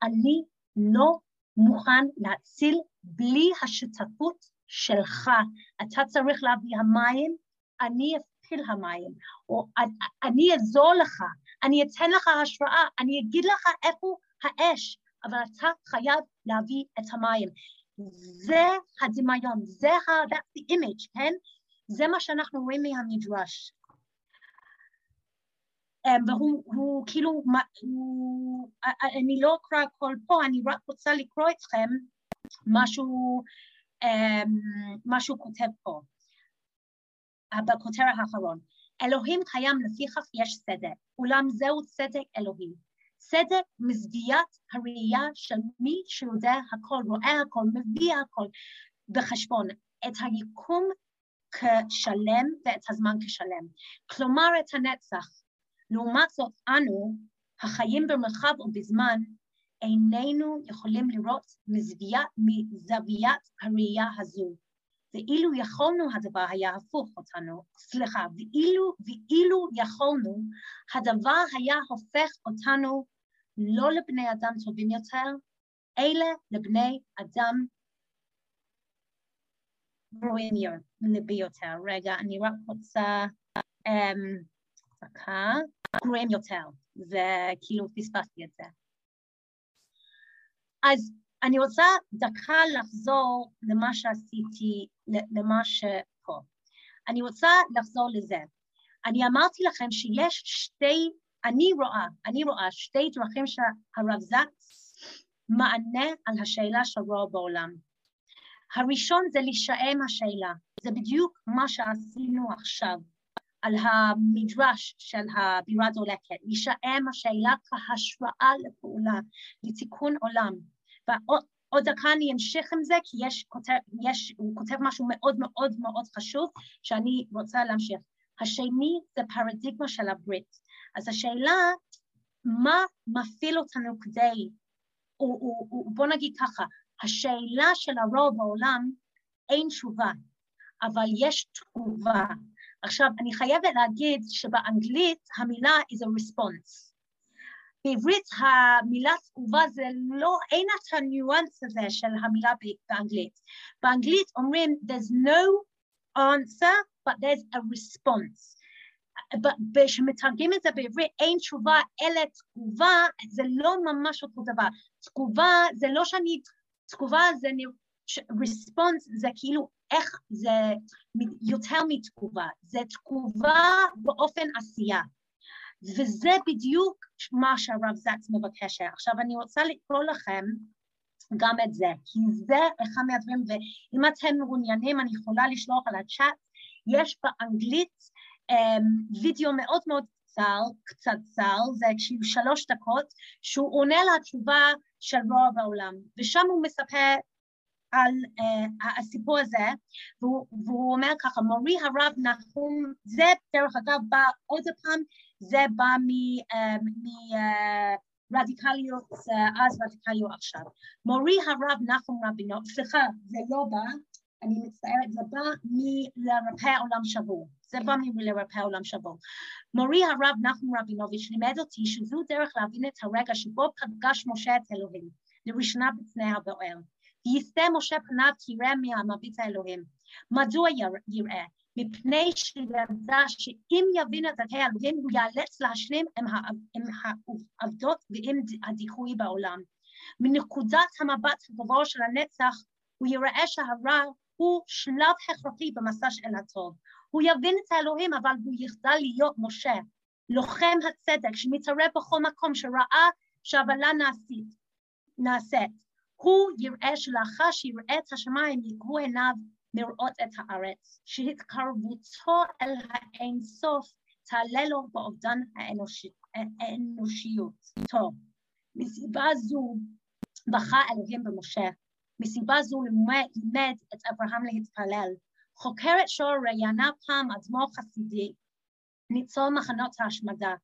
אני לא מוכן להציל בלי השותפות שלך. אתה צריך להביא המים, אני אפיל המים, או אני אעזור לך, אני אתן לך השראה, אני אגיד לך איפה האש, אבל אתה חייב להביא את המים. זה הדמיון, זה ה... that's the image, כן? זה מה שאנחנו רואים מהמדרש. Um, והוא הוא, כאילו, הוא, אני לא אקרא הכל פה, אני רק רוצה לקרוא אתכם משהו, um, משהו כותב פה, בכותרת האחרון. אלוהים קיים לפיכך יש צדק, אולם זהו צדק אלוהי. צדק מזוויית הראייה של מי שיודע הכל, רואה הכל, מביא הכל בחשבון, את היקום כשלם ואת הזמן כשלם. כלומר את הנצח. לעומת זאת אנו, החיים במרחב ובזמן, איננו יכולים לראות מזוויית, מזוויית הראייה הזו. ואילו יכולנו הדבר היה הפוך אותנו, סליחה, ואילו, ואילו יכולנו, הדבר היה הופך אותנו לא לבני אדם טובים יותר, אלא לבני אדם גרועים ביותר. רגע, אני רק רוצה um, דקה, גרועים יותר, וכאילו פספסתי את זה. אז אני רוצה דקה לחזור למה שעשיתי, למה שפה. אני רוצה לחזור לזה. אני אמרתי לכם שיש שתי, אני רואה, אני רואה שתי דרכים שהרב זקס מענה על השאלה של רוע בעולם. הראשון זה להישאם השאלה, זה בדיוק מה שעשינו עכשיו על המדרש של הבירה דולקת, להישאם השאלה כהשראה לפעולה, לתיקון עולם. ועוד דקה אני אמשיך עם זה, כי יש, כותב, יש, הוא כותב משהו מאוד מאוד מאוד חשוב שאני רוצה להמשיך. השני זה פרדיגמה של הברית. אז השאלה, מה מפעיל אותנו כדי, הוא, הוא, הוא, בוא נגיד ככה, השאלה של הרוב בעולם אין תשובה, אבל יש תגובה. עכשיו, אני חייבת להגיד שבאנגלית המילה is a response. בעברית המילה תגובה זה לא, אין את הניואנס הזה של המילה באנגלית. באנגלית אומרים there's no answer but there's a response. כשמתרגמים את זה בעברית אין תשובה אלא תגובה זה לא ממש אותו דבר. תגובה זה לא שאני, תגובה זה ריספונס זה כאילו איך זה יותר מתגובה, זה תגובה באופן עשייה. וזה בדיוק מה שהרב זקס מבקש. עכשיו אני רוצה לקרוא לכם גם את זה, כי זה אחד מהדברים, ואם אתם מעוניינים אני יכולה לשלוח על הצ'אט, יש באנגלית um, וידאו מאוד מאוד קצר, קצת קצר, זה שלוש דקות, שהוא עונה לתשובה של רוב העולם, ושם הוא מספר על uh, הסיפור הזה, והוא, והוא אומר ככה, מורי הרב נחום, זה דרך אגב בא עוד פעם, זה בא מרדיקליות uh, uh, אז רדיקליות עכשיו. מורי הרב נחום רבינו, סליחה, זה לא בא, אני מצטערת, זה בא מלרפא עולם שבור. זה בא מלרפא עולם שבור. מורי הרב נחום רבינוביץ' לימד אותי שזו דרך להבין את הרגע שבו פגש משה את אלוהים, לראשונה בפני הבוער. ויסתה משה פניו כי יראה מהמביט האלוהים. מדוע יראה? מפני שידע שאם יבין את דרכי האלוהים הוא ייאלץ להשלים עם העבדות ועם הדיכוי בעולם. מנקודת המבט הגבוה של הנצח הוא יראה שהרע הוא שלב הכרחי במסע של הטוב. הוא יבין את האלוהים אבל הוא יחדל להיות משה, לוחם הצדק שמתערב בכל מקום שראה שהעוולה נעשית, נעשית. הוא יראה שלאחר שיראה את השמיים יגבו עיניו לראות את הארץ, שהתקרבותו אל האין סוף תעלה לו באובדן האנושיות. טוב, מסיבה זו בכה אלוהים במשה, מסיבה זו לימד את אברהם להתפלל. חוקרת שור ראיינה פעם אדמו"ר חסידי, ניצול מחנות ההשמדה.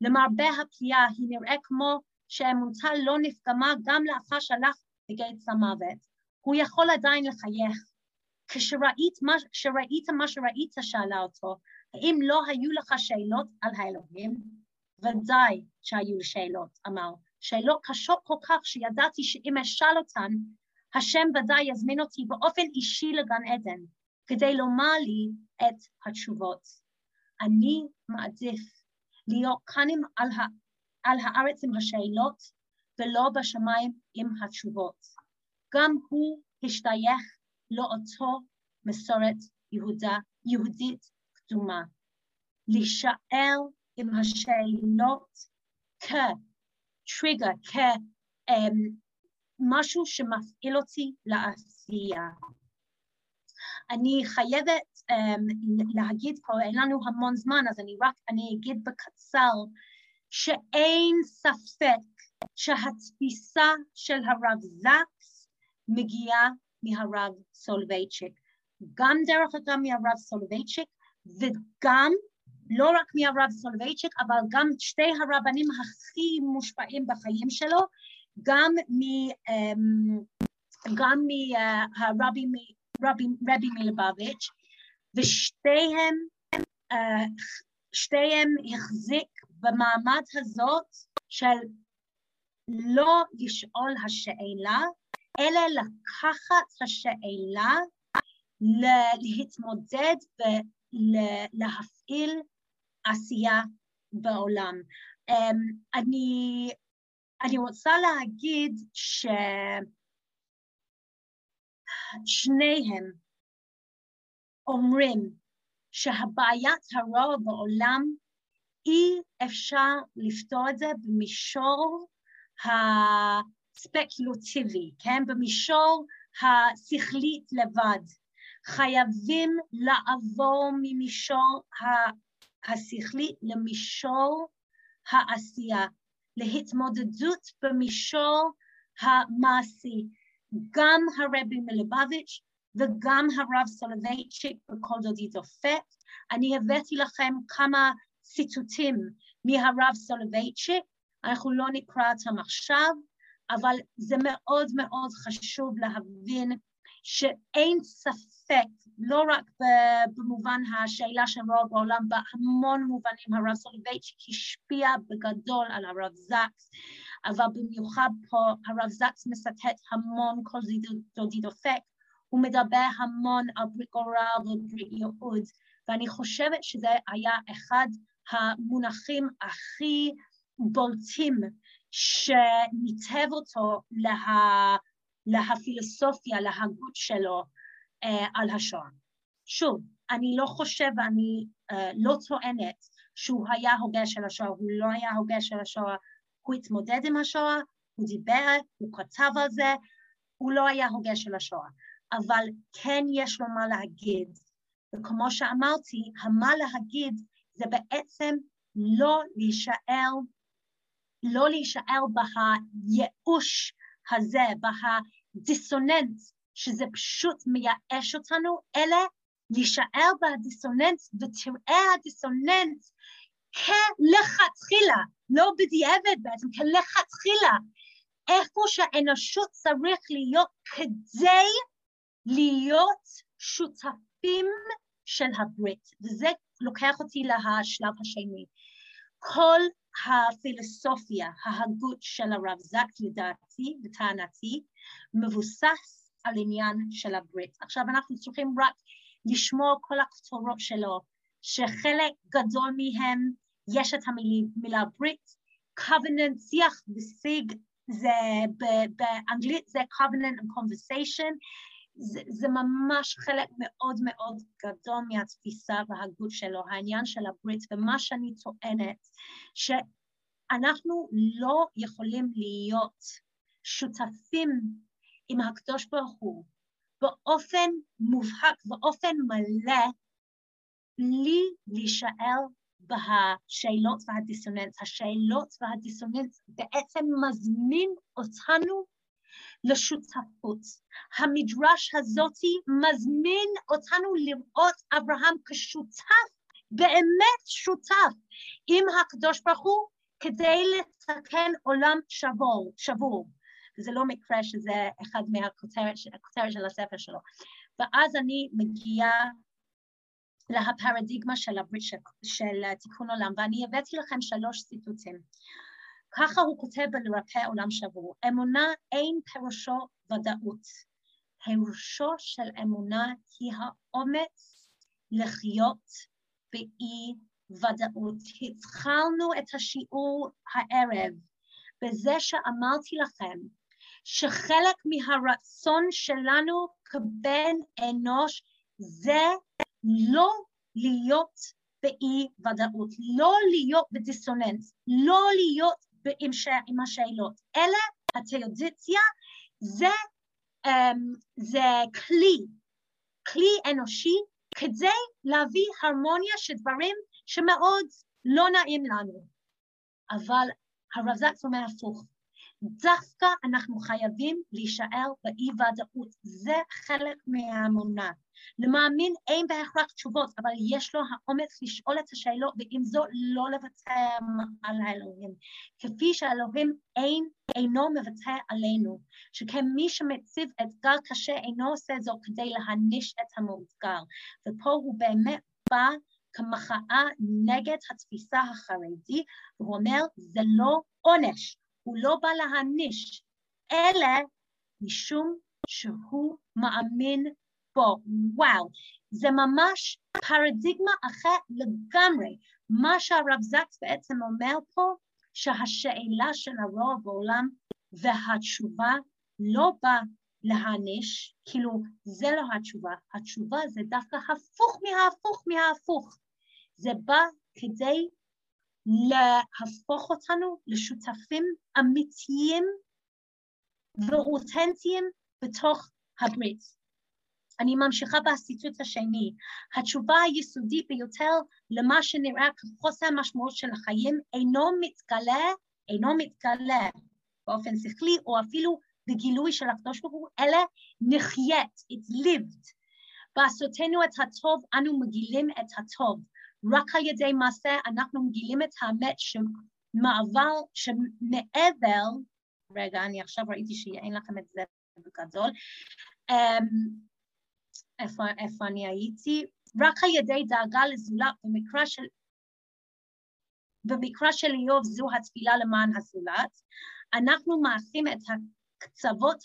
למרבה הפליאה היא נראה כמו שאמונתה לא נפגמה גם לאחר שהלך בגץ המוות. הוא יכול עדיין לחייך. כשראית מה, כשראית מה שראית, שאלה אותו, האם לא היו לך שאלות על האלוהים? ודאי שהיו לי שאלות, אמר. שאלות קשות כל כך שידעתי שאם אשאל אותן, השם ודאי יזמין אותי באופן אישי לגן עדן, כדי לומר לי את התשובות. אני מעדיף להיות כאן על, ה, על הארץ עם השאלות, ולא בשמיים עם התשובות. גם הוא השתייך לאותו מסורת יהודה, יהודית קדומה. להישאר עם השאלות כטריגר, כמשהו שמפעיל אותי לעשייה. אני חייבת um, להגיד פה, אין לנו המון זמן, אז אני רק, אני אגיד בקצר, שאין ספק שהתפיסה של הרב זקס מגיעה מהרב סולובייצ'יק. גם דרך אגב מהרב סולובייצ'יק וגם לא רק מהרב סולובייצ'יק אבל גם שתי הרבנים הכי מושפעים בחיים שלו, גם, מ, um, גם מהרבי רבי, רבי מלבביץ' ושתיהם uh, שתיהם החזיק במעמד הזאת של לא לשאול השאלה, אלא לקחת השאלה, להתמודד ולהפעיל עשייה בעולם. Um, אני, אני רוצה להגיד ששניהם אומרים שהבעיית הרוע בעולם אי אפשר לפתור את זה במישור הספקולטיבי, כן? במישור השכלית לבד. חייבים לעבור ממישור השכלי למישור העשייה, להתמודדות במישור המעשי. גם הרבי מלובביץ' וגם הרב סולובייצ'יק בכל דודי דופק. אני הבאתי לכם כמה ציטוטים מהרב סולובייצ'יק, אנחנו לא נקרא אותם עכשיו, אבל זה מאוד מאוד חשוב להבין שאין ספק, לא רק במובן השאלה של רוב העולם, בהמון מובנים הרב סולובייצ'יק השפיע בגדול על הרב זקס, אבל במיוחד פה הרב זקס מצטט המון קול דודי דופק, הוא מדבר המון על ברית גורל וברית ייעוד, ואני חושבת שזה היה אחד המונחים הכי בולטים שניתב אותו לה, להפילוסופיה, להגות שלו uh, על השואה. שוב, אני לא חושב ואני uh, לא טוענת שהוא היה הוגה של השואה, הוא לא היה הוגה של השואה, הוא התמודד עם השואה, הוא דיבר, הוא כתב על זה, הוא לא היה הוגה של השואה, אבל כן יש לו מה להגיד. וכמו שאמרתי, המה להגיד זה בעצם לא להישאר, לא להישאר בייאוש הזה, בהדיסוננס, שזה פשוט מייאש אותנו, אלא להישאר בדיסוננס, ותראה הדיסוננס כלכתחילה, לא בדיעבד בעצם, כלכתחילה, איפה שהאנושות צריך להיות כדי להיות שותפים של הברית, וזה לוקח אותי לשלב השני. כל הפילוסופיה, ההגות של הרב זקס, לדעתי וטענתי, מבוסס על עניין של הברית. עכשיו אנחנו צריכים רק לשמור כל הכתורות שלו, שחלק גדול מהם יש את המילה ברית, covenant, שיח ושיג, זה באנגלית זה covenant and conversation, זה, זה ממש חלק מאוד מאוד גדול מהתפיסה והגות שלו, העניין של הברית, ומה שאני טוענת, שאנחנו לא יכולים להיות שותפים עם הקדוש ברוך הוא באופן מובהק, באופן מלא, בלי להישאר בשאלות והדיסוננס. השאלות והדיסוננס בעצם מזמין אותנו לשותפות. המדרש הזאתי מזמין אותנו לראות אברהם כשותף, באמת שותף, עם הקדוש ברוך הוא כדי לתקן עולם שבור, שבור. וזה לא מקרה שזה אחד מהכותרת של הספר שלו. ואז אני מגיעה להפרדיגמה של הברית של, של תיקון עולם, ואני הבאתי לכם שלוש ציטוטים. ככה הוא כותב בלרפא עולם שבור. אמונה אין פירושו ודאות. פירושו של אמונה היא האומץ לחיות באי ודאות. התחלנו את השיעור הערב בזה שאמרתי לכם שחלק מהרצון שלנו כבן אנוש זה לא להיות באי ודאות, לא להיות בדיסוננס, לא להיות עם, ש... עם השאלות, אלא התיאודיציה זה, um, זה כלי, כלי אנושי כדי להביא הרמוניה של דברים שמאוד לא נעים לנו. אבל הרב זקס אומר הפוך, דווקא אנחנו חייבים להישאר באי ודאות, זה חלק מהאמונה. למאמין אין בהכרח תשובות, אבל יש לו האומץ לשאול את השאלות, ועם זאת לא לוותר על האלוהים. כפי שהאלוהים אין, אינו מוותר עלינו, שכן מי שמציב אתגר קשה אינו עושה זאת כדי להעניש את המאותגר. ופה הוא באמת בא כמחאה נגד התפיסה החרדית, והוא אומר, זה לא עונש, הוא לא בא להעניש, אלא משום שהוא מאמין בו. וואו, זה ממש פרדיגמה אחרת לגמרי. מה שהרב זקס בעצם אומר פה, שהשאלה של הרוב בעולם והתשובה לא באה להעניש, כאילו זה לא התשובה, התשובה זה דווקא הפוך מההפוך מההפוך. זה בא כדי להפוך אותנו לשותפים אמיתיים ואותנטיים בתוך הברית. אני ממשיכה בציטוט השני. התשובה היסודית ביותר למה שנראה כחוסר המשמעות של החיים אינו מתגלה, אינו מתגלה באופן שכלי או אפילו בגילוי של הקדוש ברוך הוא, אלא נחית, it's lived. בעשותנו את הטוב אנו מגילים את הטוב. רק על ידי מעשה אנחנו מגילים את האמת שמעבר, שמעבר, רגע, אני עכשיו ראיתי שאין לכם את זה בגדול, um, איפה, איפה אני הייתי? רק על ידי דאגה לזולת במקרה של במקרה של איוב זו התפילה למען הזולת, אנחנו מעשים את הקצוות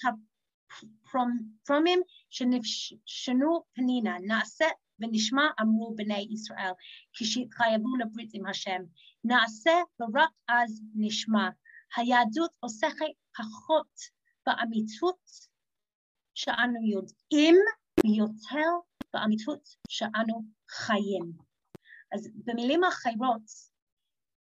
הפרומים שנפשנו פנינה, נעשה ונשמע אמרו בני ישראל, כשהתחייבו לברית עם השם. נעשה ורק אז נשמע. היהדות עוסקת פחות באמיתות שאנו יודעים יותר באמיתות שאנו חיים. אז במילים אחרות,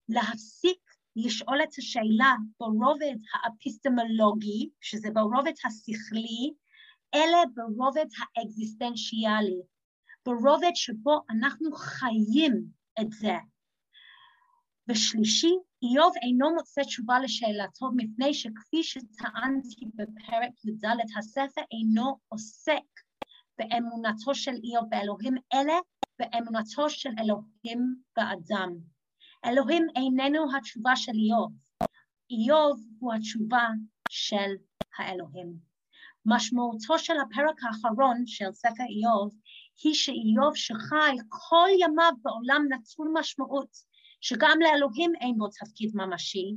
להפסיק לשאול את השאלה ברובד האפיסטמולוגי, שזה ברובד השכלי, אלא ברובד האקזיסטנציאלי, ברובד שבו אנחנו חיים את זה. ושלישי, איוב אינו מוצא תשובה לשאלתו מפני שכפי שטענתי בפרק י"ד, הספר אינו עוסק באמונתו של איוב באלוהים, אלא באמונתו של אלוהים באדם. אלוהים איננו התשובה של איוב, איוב הוא התשובה של האלוהים. משמעותו של הפרק האחרון של ספר איוב היא שאיוב שחי כל ימיו בעולם נטול משמעות, שגם לאלוהים אין בו תפקיד ממשי,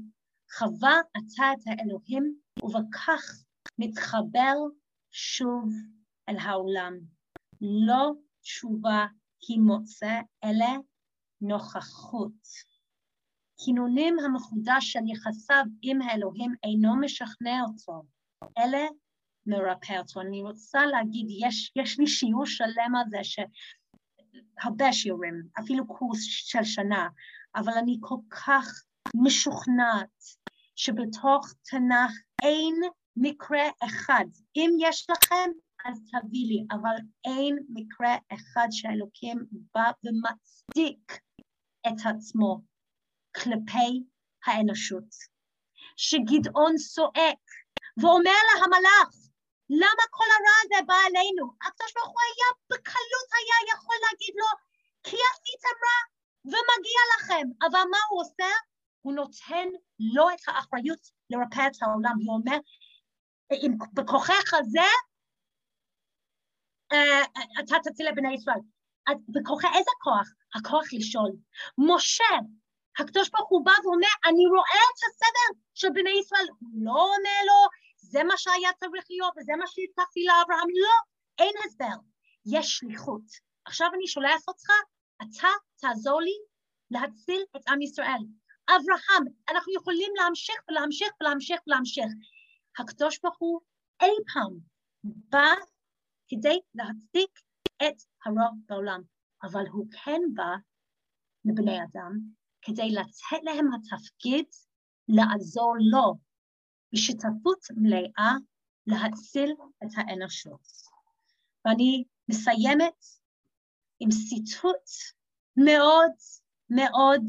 חווה עתה את האלוהים ובכך מתחבר שוב אל העולם. לא תשובה היא מוצא, אלא נוכחות. כינונים המחודש של יחסיו עם האלוהים אינו משכנע אותו, אלא מרפא אותו. אני רוצה להגיד, יש, יש לי שיעור שלם על זה, שהרבה שיעורים, אפילו קורס של שנה, אבל אני כל כך משוכנעת שבתוך תנ"ך אין מקרה אחד. אם יש לכם, אז תביא לי, אבל אין מקרה אחד שהאלוקים בא ומצדיק את עצמו כלפי האנושות. שגדעון צועק ואומר להמלאך, למה כל הרע הזה בא אלינו? הקדוש ברוך הוא היה בקלות היה יכול להגיד לו, כי עשיתם רע ומגיע לכם, אבל מה הוא עושה? הוא נותן לו את האחריות לרפא את העולם, הוא אומר, בכוחך הזה, אתה תציל את בני ישראל. בכוח איזה כוח? הכוח לשאול. משה, הקדוש ברוך הוא בא ואומר, אני רואה את הסדר של בני ישראל. הוא לא עונה לו, זה מה שהיה צריך להיות וזה מה שהבטחתי לאברהם. לא, אין הסבר. יש שליחות. עכשיו אני שולח אותך, אתה תעזור לי להציל את עם ישראל. אברהם, אנחנו יכולים להמשיך ולהמשיך ולהמשיך ולהמשיך. הקדוש ברוך הוא אי פעם בא כדי להצדיק את הרוע בעולם, אבל הוא כן בא לבני אדם כדי לתת להם התפקיד לעזור לו בשותפות מלאה להציל את האנושות. ואני מסיימת עם ציטוט מאוד מאוד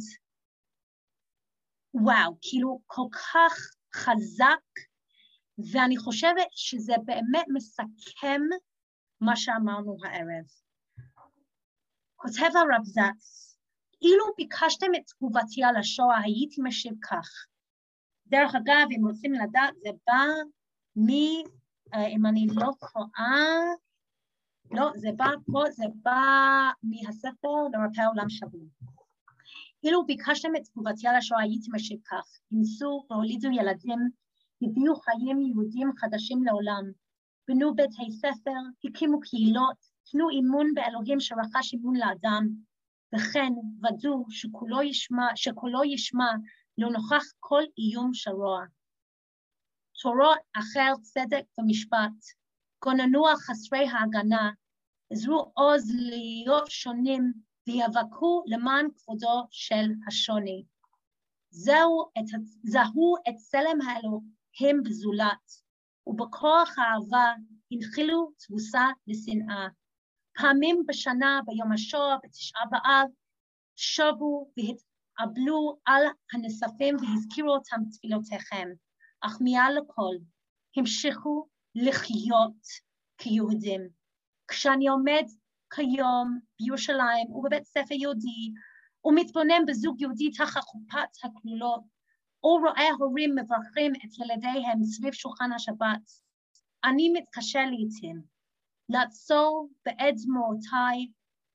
וואו, כאילו כל כך חזק, ואני חושבת שזה באמת מסכם מה שאמרנו הערב. כותב הרב זץ, אילו ביקשתם את תגובתי על השואה, הייתי משיב כך. דרך אגב, אם רוצים לדעת, זה בא מ... אה, אם אני לא טועה, לא, זה בא פה, זה בא מהספר לרפא עולם שבוע. אילו ביקשתם את תגובתי על השואה, הייתי משיב כך, אינסו והולידו ילדים, הביאו חיים יהודים חדשים לעולם, בנו בתי ספר, הקימו קהילות, תנו אימון באלוהים שרכש אימון לאדם, וכן ודאו שקולו ישמע, שקולו ישמע לא נוכח כל איום של רוע. תורות אחר צדק ומשפט, גוננו על חסרי ההגנה, עזרו עוז להיות שונים ויאבקו למען כבודו של השוני. זהו את, זהו את צלם האלוהים בזולת, ובכוח האהבה הנחילו תבוסה לשנאה. פעמים בשנה, ביום השואה, בתשעה באב, שבו והתאבלו על הנשפים והזכירו אותם תפילותיכם, אך מעל לכל המשיכו לחיות כיהודים. כשאני עומד כיום בירושלים ובבית ספר יהודי ומתבונן בזוג יהודי תחת חופת הכלולות, או רואה הורים מברכים את ילדיהם סביב שולחן השבת, אני מתקשה לעתים לעצור בעת דמעותיי,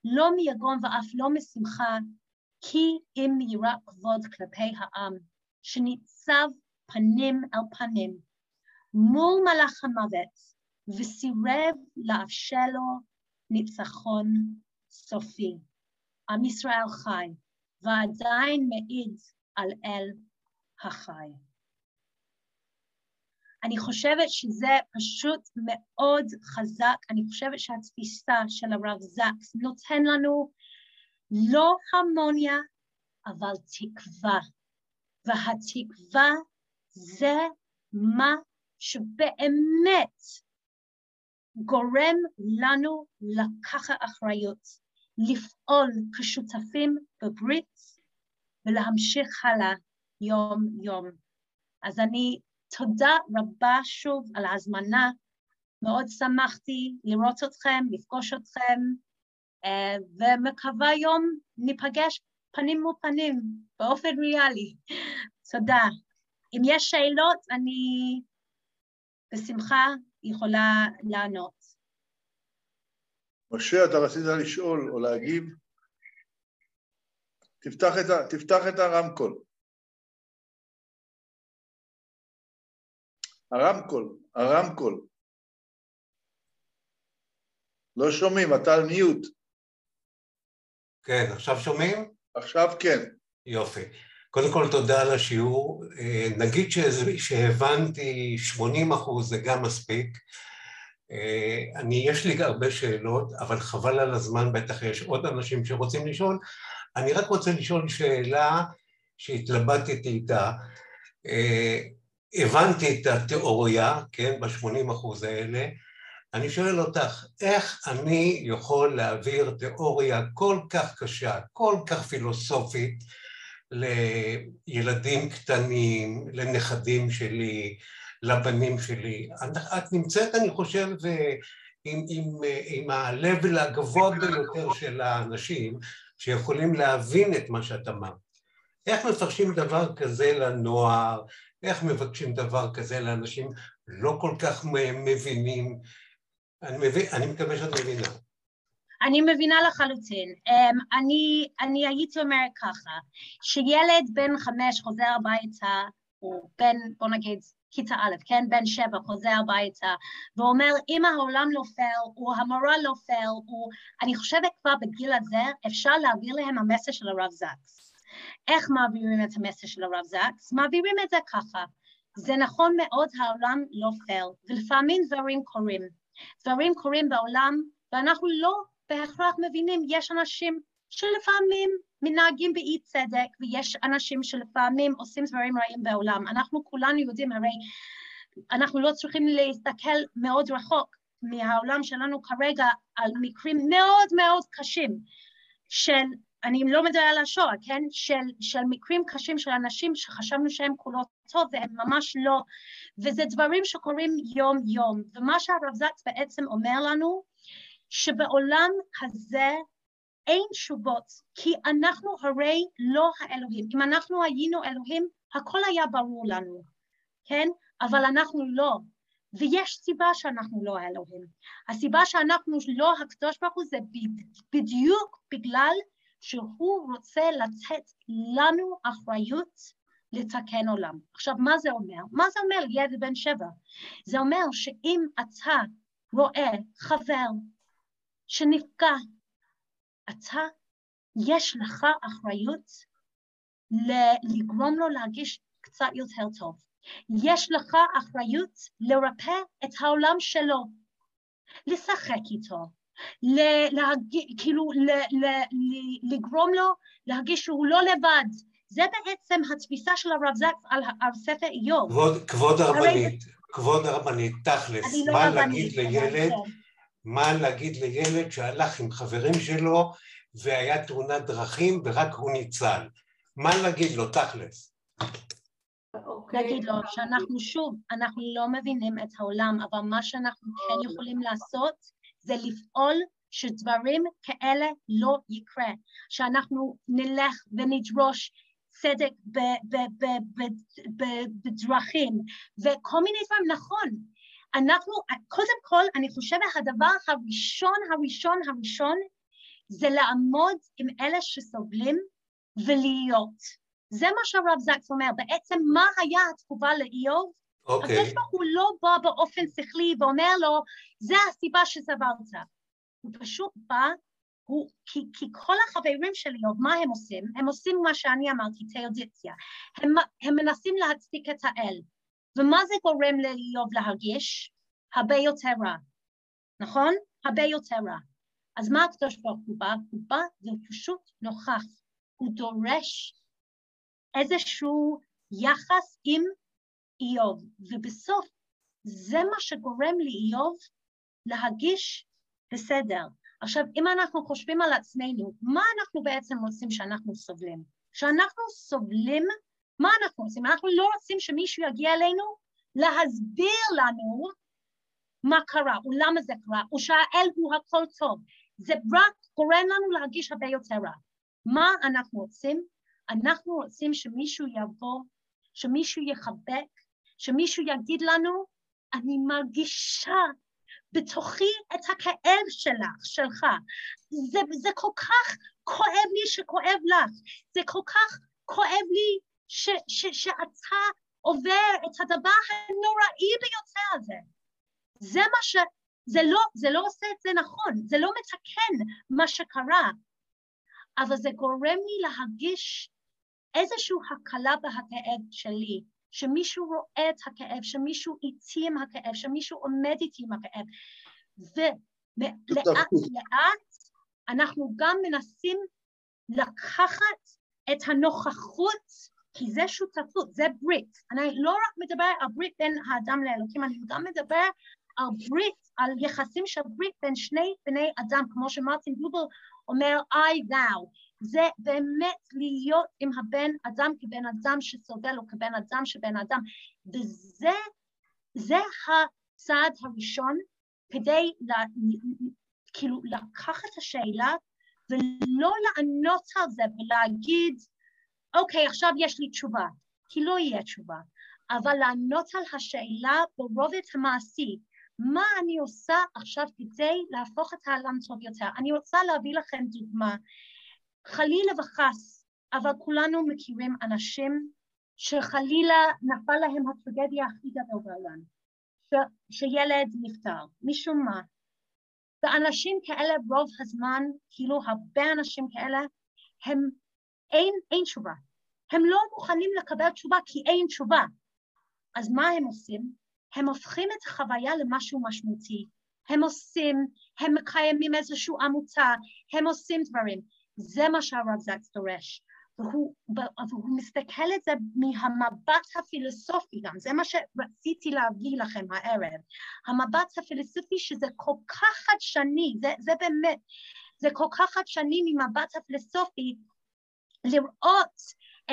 לא מיגון ואף לא משמחה, כי אם מיראת כבוד כלפי העם, שניצב פנים אל פנים מול מלאך המוות, וסירב לאפשר לו ניצחון סופי. עם ישראל חי, ועדיין מעיד על אל החי. אני חושבת שזה פשוט מאוד חזק, אני חושבת שהתפיסה של הרב זקס נותן לנו לא הרמוניה, אבל תקווה. והתקווה זה מה שבאמת גורם לנו לקחת אחריות, לפעול כשותפים בברית ולהמשיך הלאה יום-יום. אז אני תודה רבה שוב על ההזמנה, מאוד שמחתי לראות אתכם, לפגוש אתכם, אה, ומקווה יום ניפגש פנים מול פנים, באופן ריאלי. תודה. אם יש שאלות, אני בשמחה יכולה לענות. משה, אתה רצית לשאול או להגיב? תפתח את, ה, תפתח את הרמקול. הרמקול, הרמקול. לא שומעים, אתה על מיוט. כן, עכשיו שומעים? עכשיו כן. יופי. קודם כל תודה על השיעור. אה, נגיד שהבנתי 80 אחוז זה גם מספיק. אה, אני, יש לי הרבה שאלות, אבל חבל על הזמן, בטח יש עוד אנשים שרוצים לשאול. אני רק רוצה לשאול שאלה שהתלבטתי איתה. אה, הבנתי את התיאוריה, כן, ב-80 אחוז האלה. אני שואל אותך, איך אני יכול להעביר תיאוריה כל כך קשה, כל כך פילוסופית, לילדים קטנים, לנכדים שלי, לבנים שלי. את נמצאת, אני חושב, עם, עם, עם ה-level הגבוה ביותר של האנשים שיכולים להבין את מה שאת אמרת. איך מפרשים דבר כזה לנוער? איך מבקשים דבר כזה לאנשים לא כל כך מבינים? אני, מבין, אני מקווה שאת מבינה. אני מבינה לחלוטין. Um, אני, אני הייתי אומרת ככה, שילד בן חמש חוזר הביתה, הוא בן, בוא נגיד, כיתה א', כן? בן שבע חוזר הביתה, ואומר, אם העולם נופל, או המורה נופל, או... אני חושבת כבר בגיל הזה אפשר להעביר להם המסר של הרב זקס. איך מעבירים את המסר של הרב זקס? מעבירים את זה ככה. זה נכון מאוד, העולם נופל, ולפעמים דברים קורים. דברים קורים בעולם, ואנחנו לא בהכרח מבינים, יש אנשים שלפעמים מנהגים באי צדק, ויש אנשים שלפעמים עושים דברים רעים בעולם. אנחנו כולנו יודעים, הרי אנחנו לא צריכים להסתכל מאוד רחוק מהעולם שלנו כרגע על מקרים מאוד מאוד קשים של, אני לא מדבר על השואה, כן? של, של מקרים קשים של אנשים שחשבנו שהם כולו טוב והם ממש לא, וזה דברים שקורים יום-יום. ומה שהרב זקס בעצם אומר לנו, שבעולם הזה אין תשובות, כי אנחנו הרי לא האלוהים. אם אנחנו היינו אלוהים, הכל היה ברור לנו, כן? אבל אנחנו לא. ויש סיבה שאנחנו לא האלוהים. הסיבה שאנחנו לא הקדוש ברוך הוא זה בדיוק בגלל שהוא רוצה לתת לנו אחריות לתקן עולם. עכשיו, מה זה אומר? מה זה אומר ילד בן שבע? זה אומר שאם אתה רואה חבר שנפגע, אתה, יש לך אחריות לגרום לו להרגיש קצת יותר טוב. יש לך אחריות לרפא את העולם שלו, לשחק איתו, להג... כאילו ל... ל... לגרום לו להרגיש שהוא לא לבד. זה בעצם התפיסה של הרב זקס על, על ספר איוב. כבוד, כבוד הרבנית, כבוד הרבנית, תכלס, לא מה להגיד לילד מה להגיד לילד שהלך עם חברים שלו והיה תאונת דרכים ורק הוא ניצל. מה להגיד לו, תכלס? אוקיי. להגיד לו שאנחנו שוב, אנחנו לא מבינים את העולם, אבל מה שאנחנו כן יכולים לעשות זה לפעול שדברים כאלה לא יקרה, שאנחנו נלך ונדרוש צדק בדרכים וכל מיני דברים, נכון, אנחנו, קודם כל, אני חושבת הדבר הראשון, הראשון, הראשון, זה לעמוד עם אלה שסובלים ולהיות. זה מה שהרב זקס אומר, בעצם מה היה התגובה לאיוב? אוקיי. הקדוש ברוך הוא לא בא באופן שכלי ואומר לו, זה הסיבה שסבלת. הוא פשוט בא, הוא, כי, כי כל החברים של איוב, מה הם עושים? הם עושים מה שאני אמרתי, תאודיציה. הם, הם מנסים להצדיק את האל. ומה זה גורם לאיוב להרגיש? הרבה יותר רע, נכון? הרבה יותר רע. אז מה הקדוש ברוך הוא בא? הוא בא והוא פשוט נוכח, הוא דורש איזשהו יחס עם איוב, ובסוף זה מה שגורם לאיוב להרגיש בסדר. עכשיו, אם אנחנו חושבים על עצמנו, מה אנחנו בעצם עושים שאנחנו סובלים? כשאנחנו סובלים, מה אנחנו עושים? אנחנו לא רוצים שמישהו יגיע אלינו להסביר לנו מה קרה, או למה זה קרה, או שהאל הוא הכל טוב. זה רק גורם לנו להרגיש הרבה יותר רע. מה אנחנו רוצים? אנחנו רוצים שמישהו יבוא, שמישהו יחבק, שמישהו יגיד לנו, אני מרגישה בתוכי את הכאב שלך, שלך. זה, זה כל כך כואב לי שכואב לך, זה כל כך כואב לי ש, ש, שאתה עובר את הדבר הנוראי ביותר הזה. זה מה ש... זה לא, זה לא עושה את זה נכון, זה לא מתקן מה שקרה, אבל זה גורם לי להרגיש איזושהי הקלה בהכאב שלי, שמישהו רואה את הכאב, שמישהו איתי עם הכאב, שמישהו עומד איתי עם הכאב. ולאט לאט אנחנו גם מנסים לקחת את הנוכחות, כי זה שותפות, זה ברית. אני לא רק מדבר על ברית בין האדם לאלוקים, אני גם מדבר על ברית, על יחסים של ברית בין שני בני אדם, כמו שמרטין בובל אומר I thou. זה באמת להיות עם הבן אדם כבן אדם שסובל או כבן אדם שבן אדם. וזה זה הצעד הראשון כדי לה, כאילו לקחת את השאלה ולא לענות על זה ולהגיד, אוקיי, עכשיו יש לי תשובה, כי לא יהיה תשובה, אבל לענות על השאלה ברובד המעשי, מה אני עושה עכשיו כדי להפוך את העולם טוב יותר? אני רוצה להביא לכם דוגמה. חלילה וחס, אבל כולנו מכירים אנשים שחלילה נפל להם הטרגדיה הכי גדול בעולם, ש- שילד נפטר, משום מה. ואנשים כאלה רוב הזמן, כאילו הרבה אנשים כאלה, הם, אין, אין תשובה. הם לא מוכנים לקבל תשובה כי אין תשובה. אז מה הם עושים? הם הופכים את החוויה למשהו משמעותי. הם עושים, הם מקיימים איזושהי עמותה, הם עושים דברים. זה מה שהרב זקס דורש. והוא, והוא מסתכל על זה מהמבט הפילוסופי גם, זה מה שרציתי להביא לכם הערב. המבט הפילוסופי שזה כל כך חדשני, זה, זה באמת, זה כל כך חדשני ממבט הפילוסופי, לראות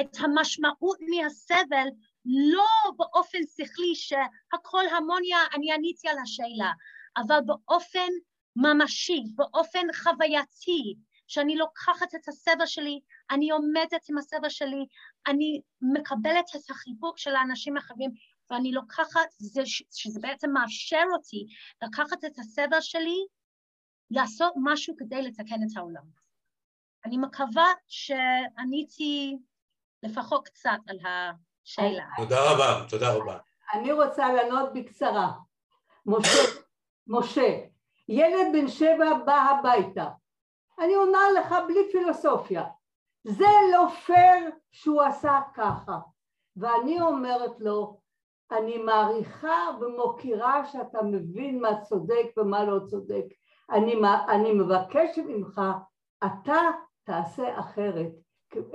את המשמעות מהסבל לא באופן שכלי שהכל המוניה, אני עניתי על השאלה, אבל באופן ממשי, באופן חווייתי, שאני לוקחת את הסבל שלי, אני עומדת עם הסבל שלי, אני מקבלת את החיבוק של האנשים האחרים, ואני לוקחת, זה, שזה בעצם מאפשר אותי לקחת את הסבל שלי, לעשות משהו כדי לתקן את העולם. אני מקווה שעניתי לפחות קצת על השאלה. תודה רבה, תודה רבה. אני רוצה לענות בקצרה. משה, משה, ילד בן שבע בא הביתה. אני עונה לך בלי פילוסופיה. זה לא פייר שהוא עשה ככה. ואני אומרת לו, אני מעריכה ומוקירה שאתה מבין מה צודק ומה לא צודק. אני, אני מבקשת ממך, אתה תעשה אחרת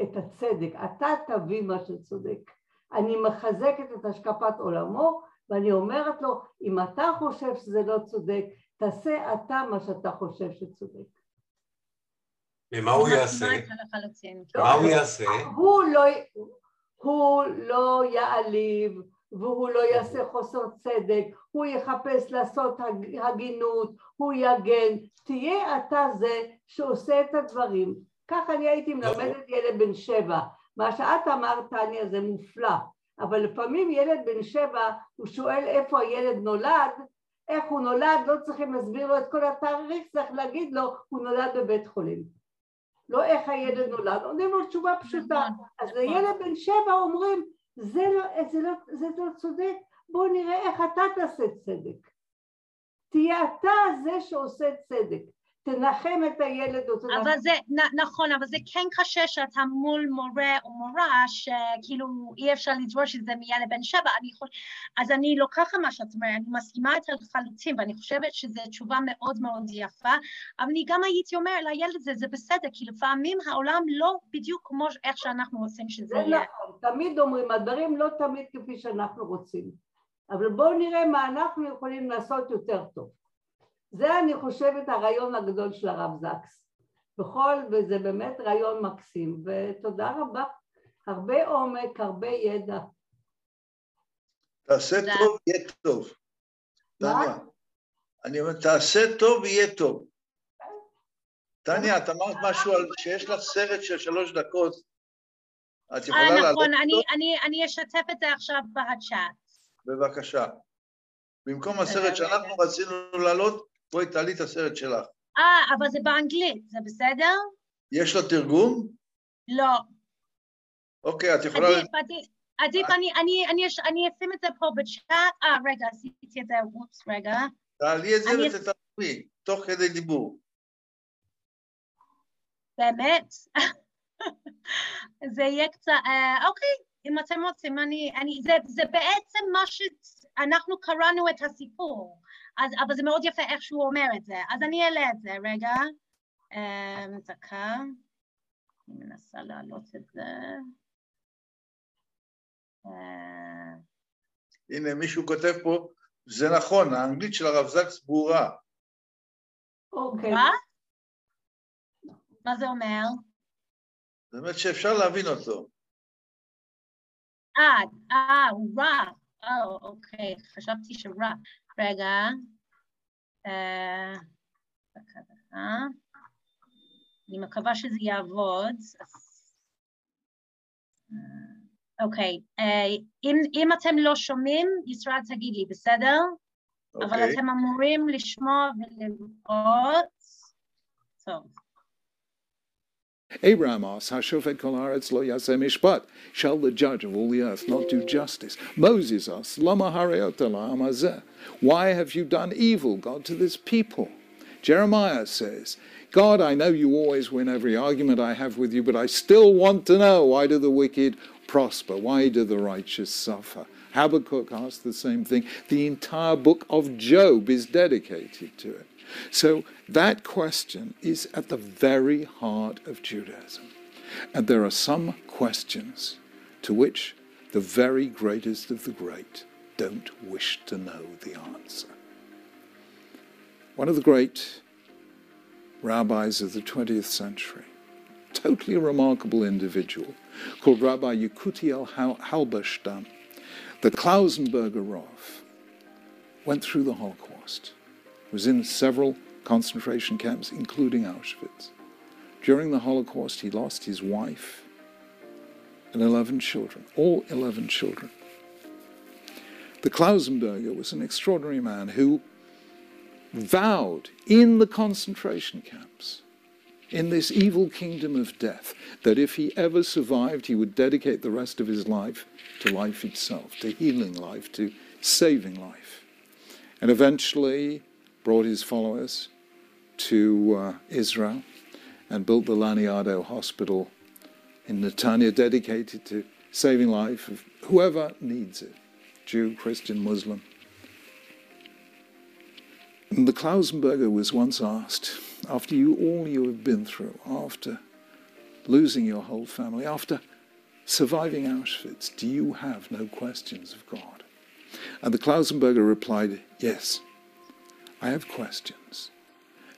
את הצדק, אתה תביא מה שצודק. אני מחזקת את השקפת עולמו ואני אומרת לו, אם אתה חושב שזה לא צודק, תעשה אתה מה שאתה חושב שצודק. ומה הוא יעשה? מה הוא יעשה? לא הוא לא יעליב והוא לא יעשה חוסר צדק, הוא יחפש לעשות הגינות, הוא יגן, תהיה אתה זה שעושה את הדברים. כך אני הייתי נכון. מלמדת ילד בן שבע. מה שאת אמרת, טניה, זה מופלא, אבל לפעמים ילד בן שבע, הוא שואל איפה הילד נולד, איך הוא נולד, לא צריכים להסביר לו את כל התאריך, צריך להגיד לו, הוא נולד בבית חולים. לא איך הילד נולד, עונים לו תשובה פשוטה. נכון, אז נכון. לילד בן שבע אומרים, זה לא, זה, לא, זה לא צודק, בואו נראה איך אתה תעשה צדק. תהיה אתה זה שעושה צדק. תנחם את הילד או תנחם... אבל זה, נ, נכון, אבל זה כן קשה שאתה מול מורה או מורה שכאילו אי אפשר לדרוש את זה מילד בן שבע, אני חוש... אז אני לוקחת מה שאת אומרת, אני מסכימה את לחלוטין, ואני חושבת שזו תשובה מאוד מאוד יפה, אבל אני גם הייתי אומרת לילד הזה, זה בסדר, כי לפעמים העולם לא בדיוק כמו איך שאנחנו רוצים שזה זה יהיה. נכון, תמיד אומרים, הדברים לא תמיד כפי שאנחנו רוצים, אבל בואו נראה מה אנחנו יכולים לעשות יותר טוב. זה אני חושבת הרעיון הגדול של הרב זקס. בכל, וזה באמת רעיון מקסים, ותודה רבה. הרבה עומק, הרבה ידע. תעשה תודה. טוב, יהיה טוב. מה? טניה, אני אומר, תעשה טוב, יהיה טוב. טניה, את אמרת משהו על שיש לך סרט של שלוש דקות. את יכולה אה, לעלות נכון, אני, אותו? אני, אני אשתף את זה עכשיו בצ'אט. בבקשה. במקום הסרט שאנחנו רצינו לעלות, בואי תעלי את הסרט שלך. אה, אבל זה באנגלית, זה בסדר? יש לו תרגום? לא. אוקיי, את יכולה... עדיף, עדיף, עדיף, אני, אני, אני, אש- אני אשים את זה פה בצ'אט. אה, רגע, עשיתי את זה, אופס, רגע. תעלי את זה אני- ותתרגמי, תוך כדי דיבור. באמת? זה יהיה קצת, אה, אוקיי, אם אתם רוצים, אני, אני, זה, זה בעצם מה שאנחנו קראנו את הסיפור, אז, אבל זה מאוד יפה איך שהוא אומר את זה, אז אני אעלה את זה, רגע, אה, דקה, אני מנסה להעלות את זה. אה, הנה, מישהו כותב פה, זה נכון, האנגלית של הרב זקס ברורה. אוקיי. מה? מה זה אומר? זאת אומרת שאפשר להבין אותו. אה, אה, הוא רע. אה, אוקיי, חשבתי שרע. רגע. אה, דקה, דקה. אני מקווה שזה יעבוד. אה, אוקיי, אה, אם, אם אתם לא שומעים, ישראל תגיד לי, בסדר? אבל אוקיי? אתם אמורים לשמוע ולראות. טוב. Abraham asks, Hashofet kol haaretz lo yaseh mishpat? Shall the judge of all the earth not do justice? Moses asks, Lama hareot? Why have you done evil, God, to this people? Jeremiah says, God, I know you always win every argument I have with you, but I still want to know why do the wicked prosper? Why do the righteous suffer? Habakkuk asks the same thing. The entire book of Job is dedicated to it. So that question is at the very heart of Judaism. And there are some questions to which the very greatest of the great don't wish to know the answer. One of the great rabbis of the 20th century, totally remarkable individual, called Rabbi Yekutiel Hal- Halberstam, the Klausenberger Rav, went through the Holocaust, was in several concentration camps, including Auschwitz. During the Holocaust, he lost his wife and 11 children, all 11 children. The Klausenberger was an extraordinary man who vowed in the concentration camps, in this evil kingdom of death, that if he ever survived, he would dedicate the rest of his life to life itself, to healing life, to saving life. And eventually brought his followers to uh, Israel and built the Laniado Hospital in Netanya, dedicated to saving life of whoever needs it Jew, Christian, Muslim. And the Klausenberger was once asked, after you all you have been through, after losing your whole family, after surviving Auschwitz, do you have no questions of God? And the Klausenberger replied, Yes, I have questions.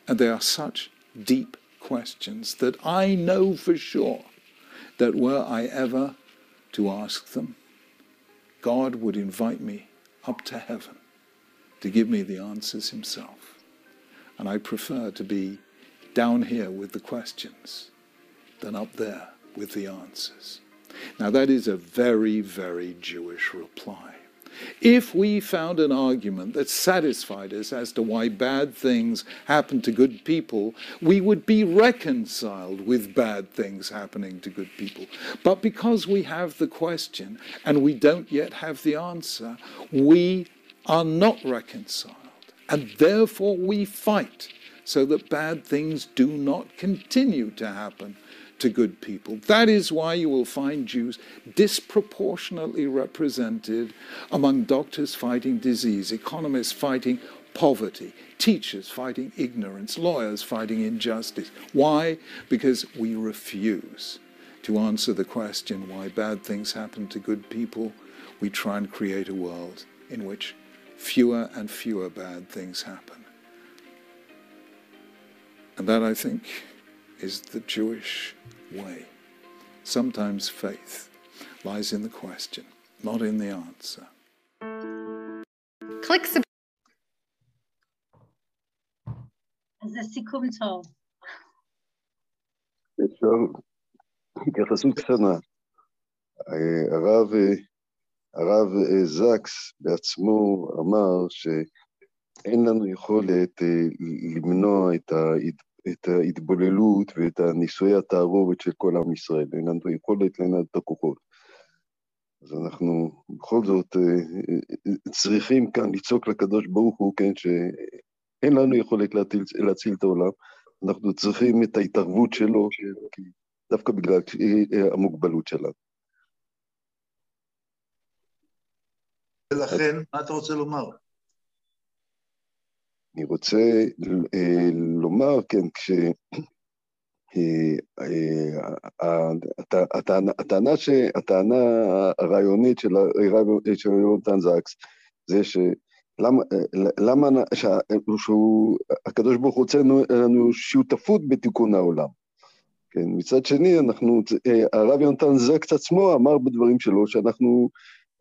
And they are such deep questions that I know for sure that were I ever to ask them, God would invite me up to heaven to give me the answers himself. And I prefer to be down here with the questions than up there with the answers. Now, that is a very, very Jewish reply. If we found an argument that satisfied us as to why bad things happen to good people, we would be reconciled with bad things happening to good people. But because we have the question and we don't yet have the answer, we are not reconciled. And therefore we fight so that bad things do not continue to happen to good people. That is why you will find Jews disproportionately represented among doctors fighting disease, economists fighting poverty, teachers fighting ignorance, lawyers fighting injustice. Why? Because we refuse to answer the question why bad things happen to good people. We try and create a world in which fewer and fewer bad things happen. And that, I think, is the Jewish way. Sometimes faith lies in the question, not in the answer. Click subscribe. אז זה סיכום טוב. אפשר התייחסות קטנה. אה, הרב, אה, הרב אה, זקס בעצמו אמר שאין לנו יכולת למנוע את, ההת, את ההתבוללות ואת הנישואי התערובת של כל עם ישראל, אין לנו יכולת לנהל את הכוחות. אז אנחנו בכל זאת צריכים כאן לצעוק לקדוש ברוך הוא, כן, שאין לנו יכולת להציל, להציל את העולם, אנחנו צריכים את ההתערבות שלו, דווקא בגלל המוגבלות שלנו. ולכן, מה אתה רוצה לומר? אני רוצה אה, לומר, כן, כש... אה, אה, הטענה, הטענה הרעיונית של יונתן זקס זה שלמה למה, שהקדוש ברוך הוא רוצה לנו שותפות בתיקון העולם. כן, מצד שני, אנחנו, הרב יונתן זקס עצמו אמר בדברים שלו שאנחנו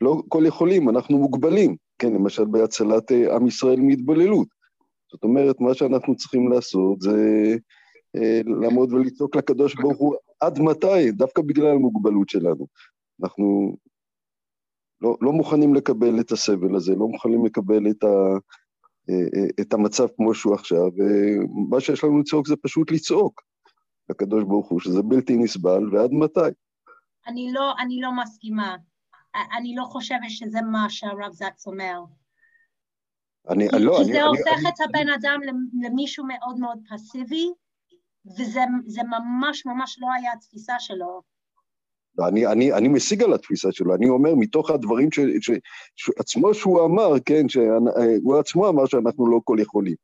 לא כל יכולים, אנחנו מוגבלים, כן, למשל בהצלת עם ישראל מהתבוללות. זאת אומרת, מה שאנחנו צריכים לעשות זה אה, לעמוד ולצעוק לקדוש ברוך הוא עד מתי, דווקא בגלל המוגבלות שלנו. אנחנו לא, לא מוכנים לקבל את הסבל הזה, לא מוכנים לקבל את, ה, אה, אה, את המצב כמו שהוא עכשיו, ומה שיש לנו לצעוק זה פשוט לצעוק לקדוש ברוך הוא, שזה בלתי נסבל, ועד מתי. אני לא, אני לא מסכימה. אני לא חושבת שזה מה שהרב זקס אומר. אני, כי, לא, כי אני, זה אני, הופך אני, את הבן אדם למישהו מאוד מאוד פסיבי, וזה ממש ממש לא היה התפיסה שלו. לא, אני, אני, אני משיג על התפיסה שלו, אני אומר מתוך הדברים ש, ש, ש, עצמו שהוא אמר, כן, שהוא עצמו אמר שאנחנו לא כל יכולים.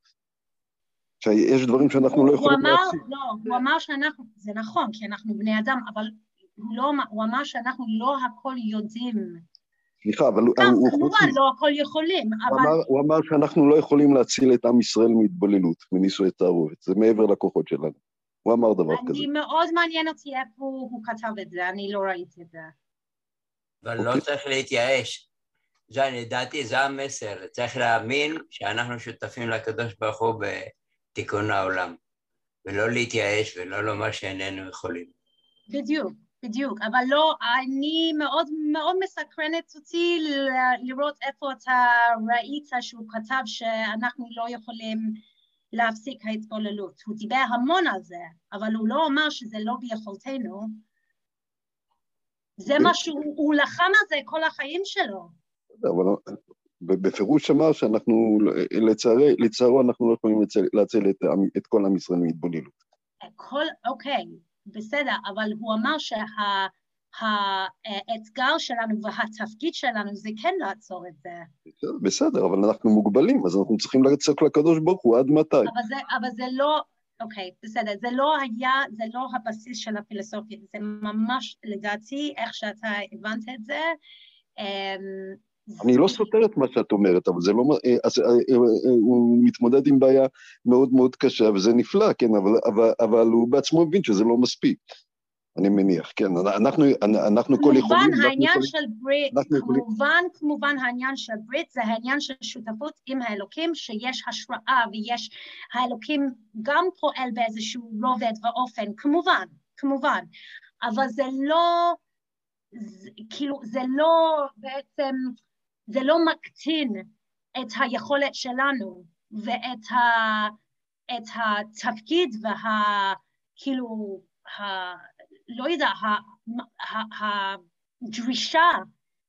שיש דברים שאנחנו לא יכולים להפסיק. לא, הוא אמר שאנחנו, זה נכון, כי אנחנו בני אדם, אבל הוא, לא, הוא אמר שאנחנו לא הכל יודעים. סליחה, אבל הוא... הוא כמובן, לא הכל יכולים, אבל... אמר, הוא אמר שאנחנו לא יכולים להציל את עם ישראל מהתבוללות, מנישואי תערובת, זה מעבר לכוחות שלנו. הוא אמר דבר כזה. אני מאוד מעניין אותי איפה הוא כתב את זה, אני לא ראיתי את זה. אבל לא צריך להתייאש. זה, לדעתי, זה המסר. צריך להאמין שאנחנו שותפים לקדוש ברוך הוא בתיקון העולם, ולא להתייאש ולא לומר שאיננו יכולים. בדיוק. בדיוק, אבל לא, אני מאוד מאוד מסקרנת אותי לראות איפה אתה ראית שהוא כתב שאנחנו לא יכולים להפסיק ההתבוללות. הוא דיבר המון על זה, אבל הוא לא אמר שזה לא ביכולתנו. זה מה שהוא לחם על זה כל החיים שלו. אבל בפירוש אמר שאנחנו, לצערי, לצערו אנחנו לא יכולים להציל את, את כל עם ישראל מהתבוללות. כל, אוקיי, בסדר, אבל הוא אמר שהאתגר שלנו והתפקיד שלנו זה כן לעצור את זה. בסדר, אבל אנחנו מוגבלים, אז אנחנו צריכים לצעוק לקדוש ברוך הוא עד מתי. אבל זה, אבל זה לא, אוקיי, בסדר, זה לא היה, זה לא הבסיס של הפילוסופיה, זה ממש, לדעתי, איך שאתה הבנת את זה, אני לא סותר את מה שאת אומרת, אבל זה לא... אז, הוא מתמודד עם בעיה מאוד מאוד קשה, וזה נפלא, כן, אבל, אבל, אבל הוא בעצמו מבין שזה לא מספיק, אני מניח, כן, אנחנו, אנחנו כל יכולים... כמובן העניין של ברית, כמובן, כמובן העניין של ברית זה העניין של שותפות עם האלוקים, שיש השראה ויש, האלוקים גם פועל באיזשהו רובד ואופן, כמובן, כמובן, אבל זה לא, זה, כאילו, זה לא בעצם... זה לא מקטין את היכולת שלנו ואת ה, את התפקיד וה... כאילו, ה, לא יודע, ה, הדרישה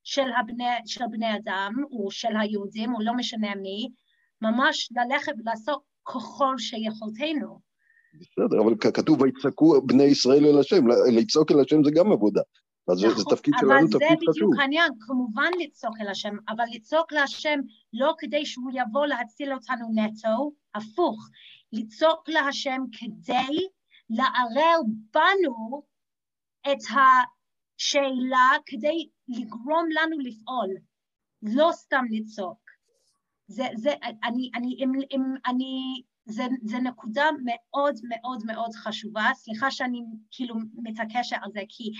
של, הבני, של בני אדם או של היהודים, או לא משנה מי, ממש ללכת ולעשות ככל שיכולתנו. בסדר, אבל כתוב ויצעקו בני ישראל אל השם, לצעוק אל השם זה גם עבודה. אז זה- זה נכון, תפקיד אבל שלנו, זה תפקיד חשוב. בדיוק העניין, כמובן לצעוק אל השם, אבל לצעוק להשם לא כדי שהוא יבוא להציל אותנו נטו, הפוך, לצעוק להשם כדי לערער בנו את השאלה, כדי לגרום לנו לפעול, לא סתם לצעוק. זה, זה, אני, אני, אם, אם, אני, זה, זה נקודה מאוד מאוד מאוד חשובה, סליחה שאני כאילו מתעקשת על זה, כי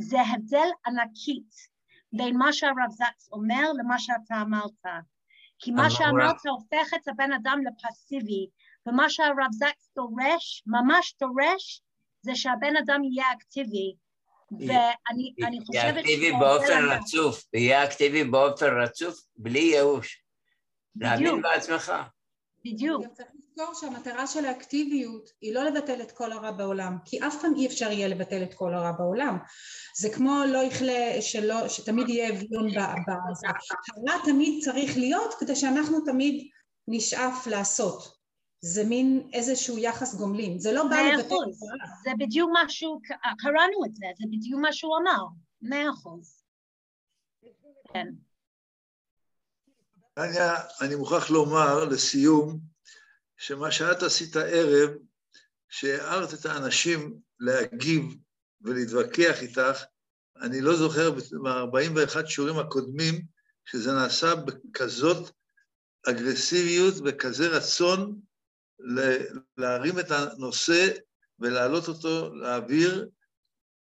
זה הבדל ענקית בין מה שהרב זקס אומר למה שאתה אמרת. כי מה אמר- שאמרת הופך את הבן אדם לפסיבי, ומה שהרב זקס דורש, ממש דורש, זה שהבן אדם יהיה אקטיבי. ואני אני חושבת יהיה אקטיבי באופן. רצוף, יהיה אקטיבי באופן רצוף, בלי ייאוש. להאמין. בעצמך. בדיוק. גם צריך לזכור שהמטרה של האקטיביות היא לא לבטל את כל הרע בעולם, כי אף פעם אי אפשר יהיה לבטל את כל הרע בעולם. זה כמו לא יכלה, שלא, שתמיד יהיה אביון בזה. הרע תמיד צריך להיות כדי שאנחנו תמיד נשאף לעשות. זה מין איזשהו יחס גומלין, זה לא בא לבטל את. הרע. זה בדיוק מה שהוא, קראנו את זה, זה בדיוק מה שהוא אמר. מאה אחוז. כן. טניה, אני מוכרח לומר לסיום, שמה שאת עשית הערב, שהערת את האנשים להגיב ולהתווכח איתך, אני לא זוכר ב-41 שיעורים הקודמים שזה נעשה בכזאת אגרסיביות וכזה רצון להרים את הנושא ולהעלות אותו לאוויר,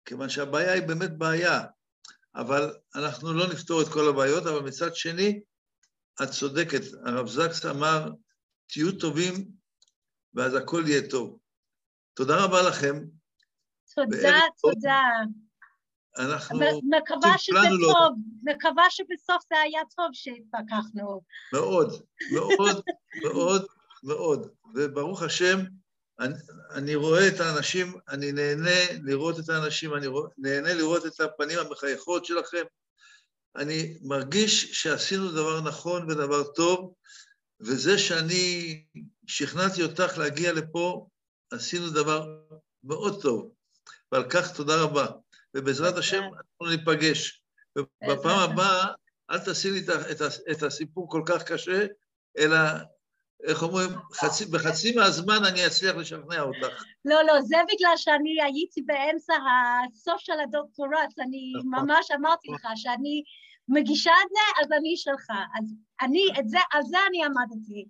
כיוון שהבעיה היא באמת בעיה, אבל אנחנו לא נפתור את כל הבעיות, אבל מצד שני, את צודקת, הרב זקס אמר, תהיו טובים ואז הכל יהיה טוב. תודה רבה לכם, תודה. תודה. אנחנו מקווה שזה לו. טוב, מקווה שבסוף זה היה טוב שהתווכחנו. מאוד, מאוד, מאוד, מאוד, וברוך השם, אני, אני רואה את האנשים, אני נהנה לראות את האנשים, אני רוא, נהנה לראות את הפנים המחייכות שלכם. אני מרגיש שעשינו דבר נכון ודבר טוב, וזה שאני שכנעתי אותך להגיע לפה, עשינו דבר מאוד טוב, ועל כך תודה רבה. ובעזרת השם אנחנו ניפגש. ובפעם הבאה, אל תעשי לי את, הסיפור כל כך קשה, אלא, איך אומרים, חצי, בחצי מהזמן אני אצליח לשכנע אותך. לא, לא, זה בגלל שאני הייתי באמצע הסוף של הדוקטורט, אני נכון. ממש אמרתי לך שאני מגישה את זה, אז אני שלך. אז אני, את זה, על זה אני עמדתי.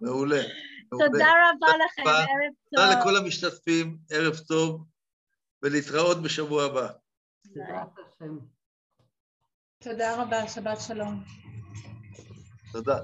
מעולה. תודה רבה לכם. ערב תודה טוב. לכל המשתתפים, ערב טוב, ולהתראות בשבוע הבא. תודה רבה, שבת שלום. תודה.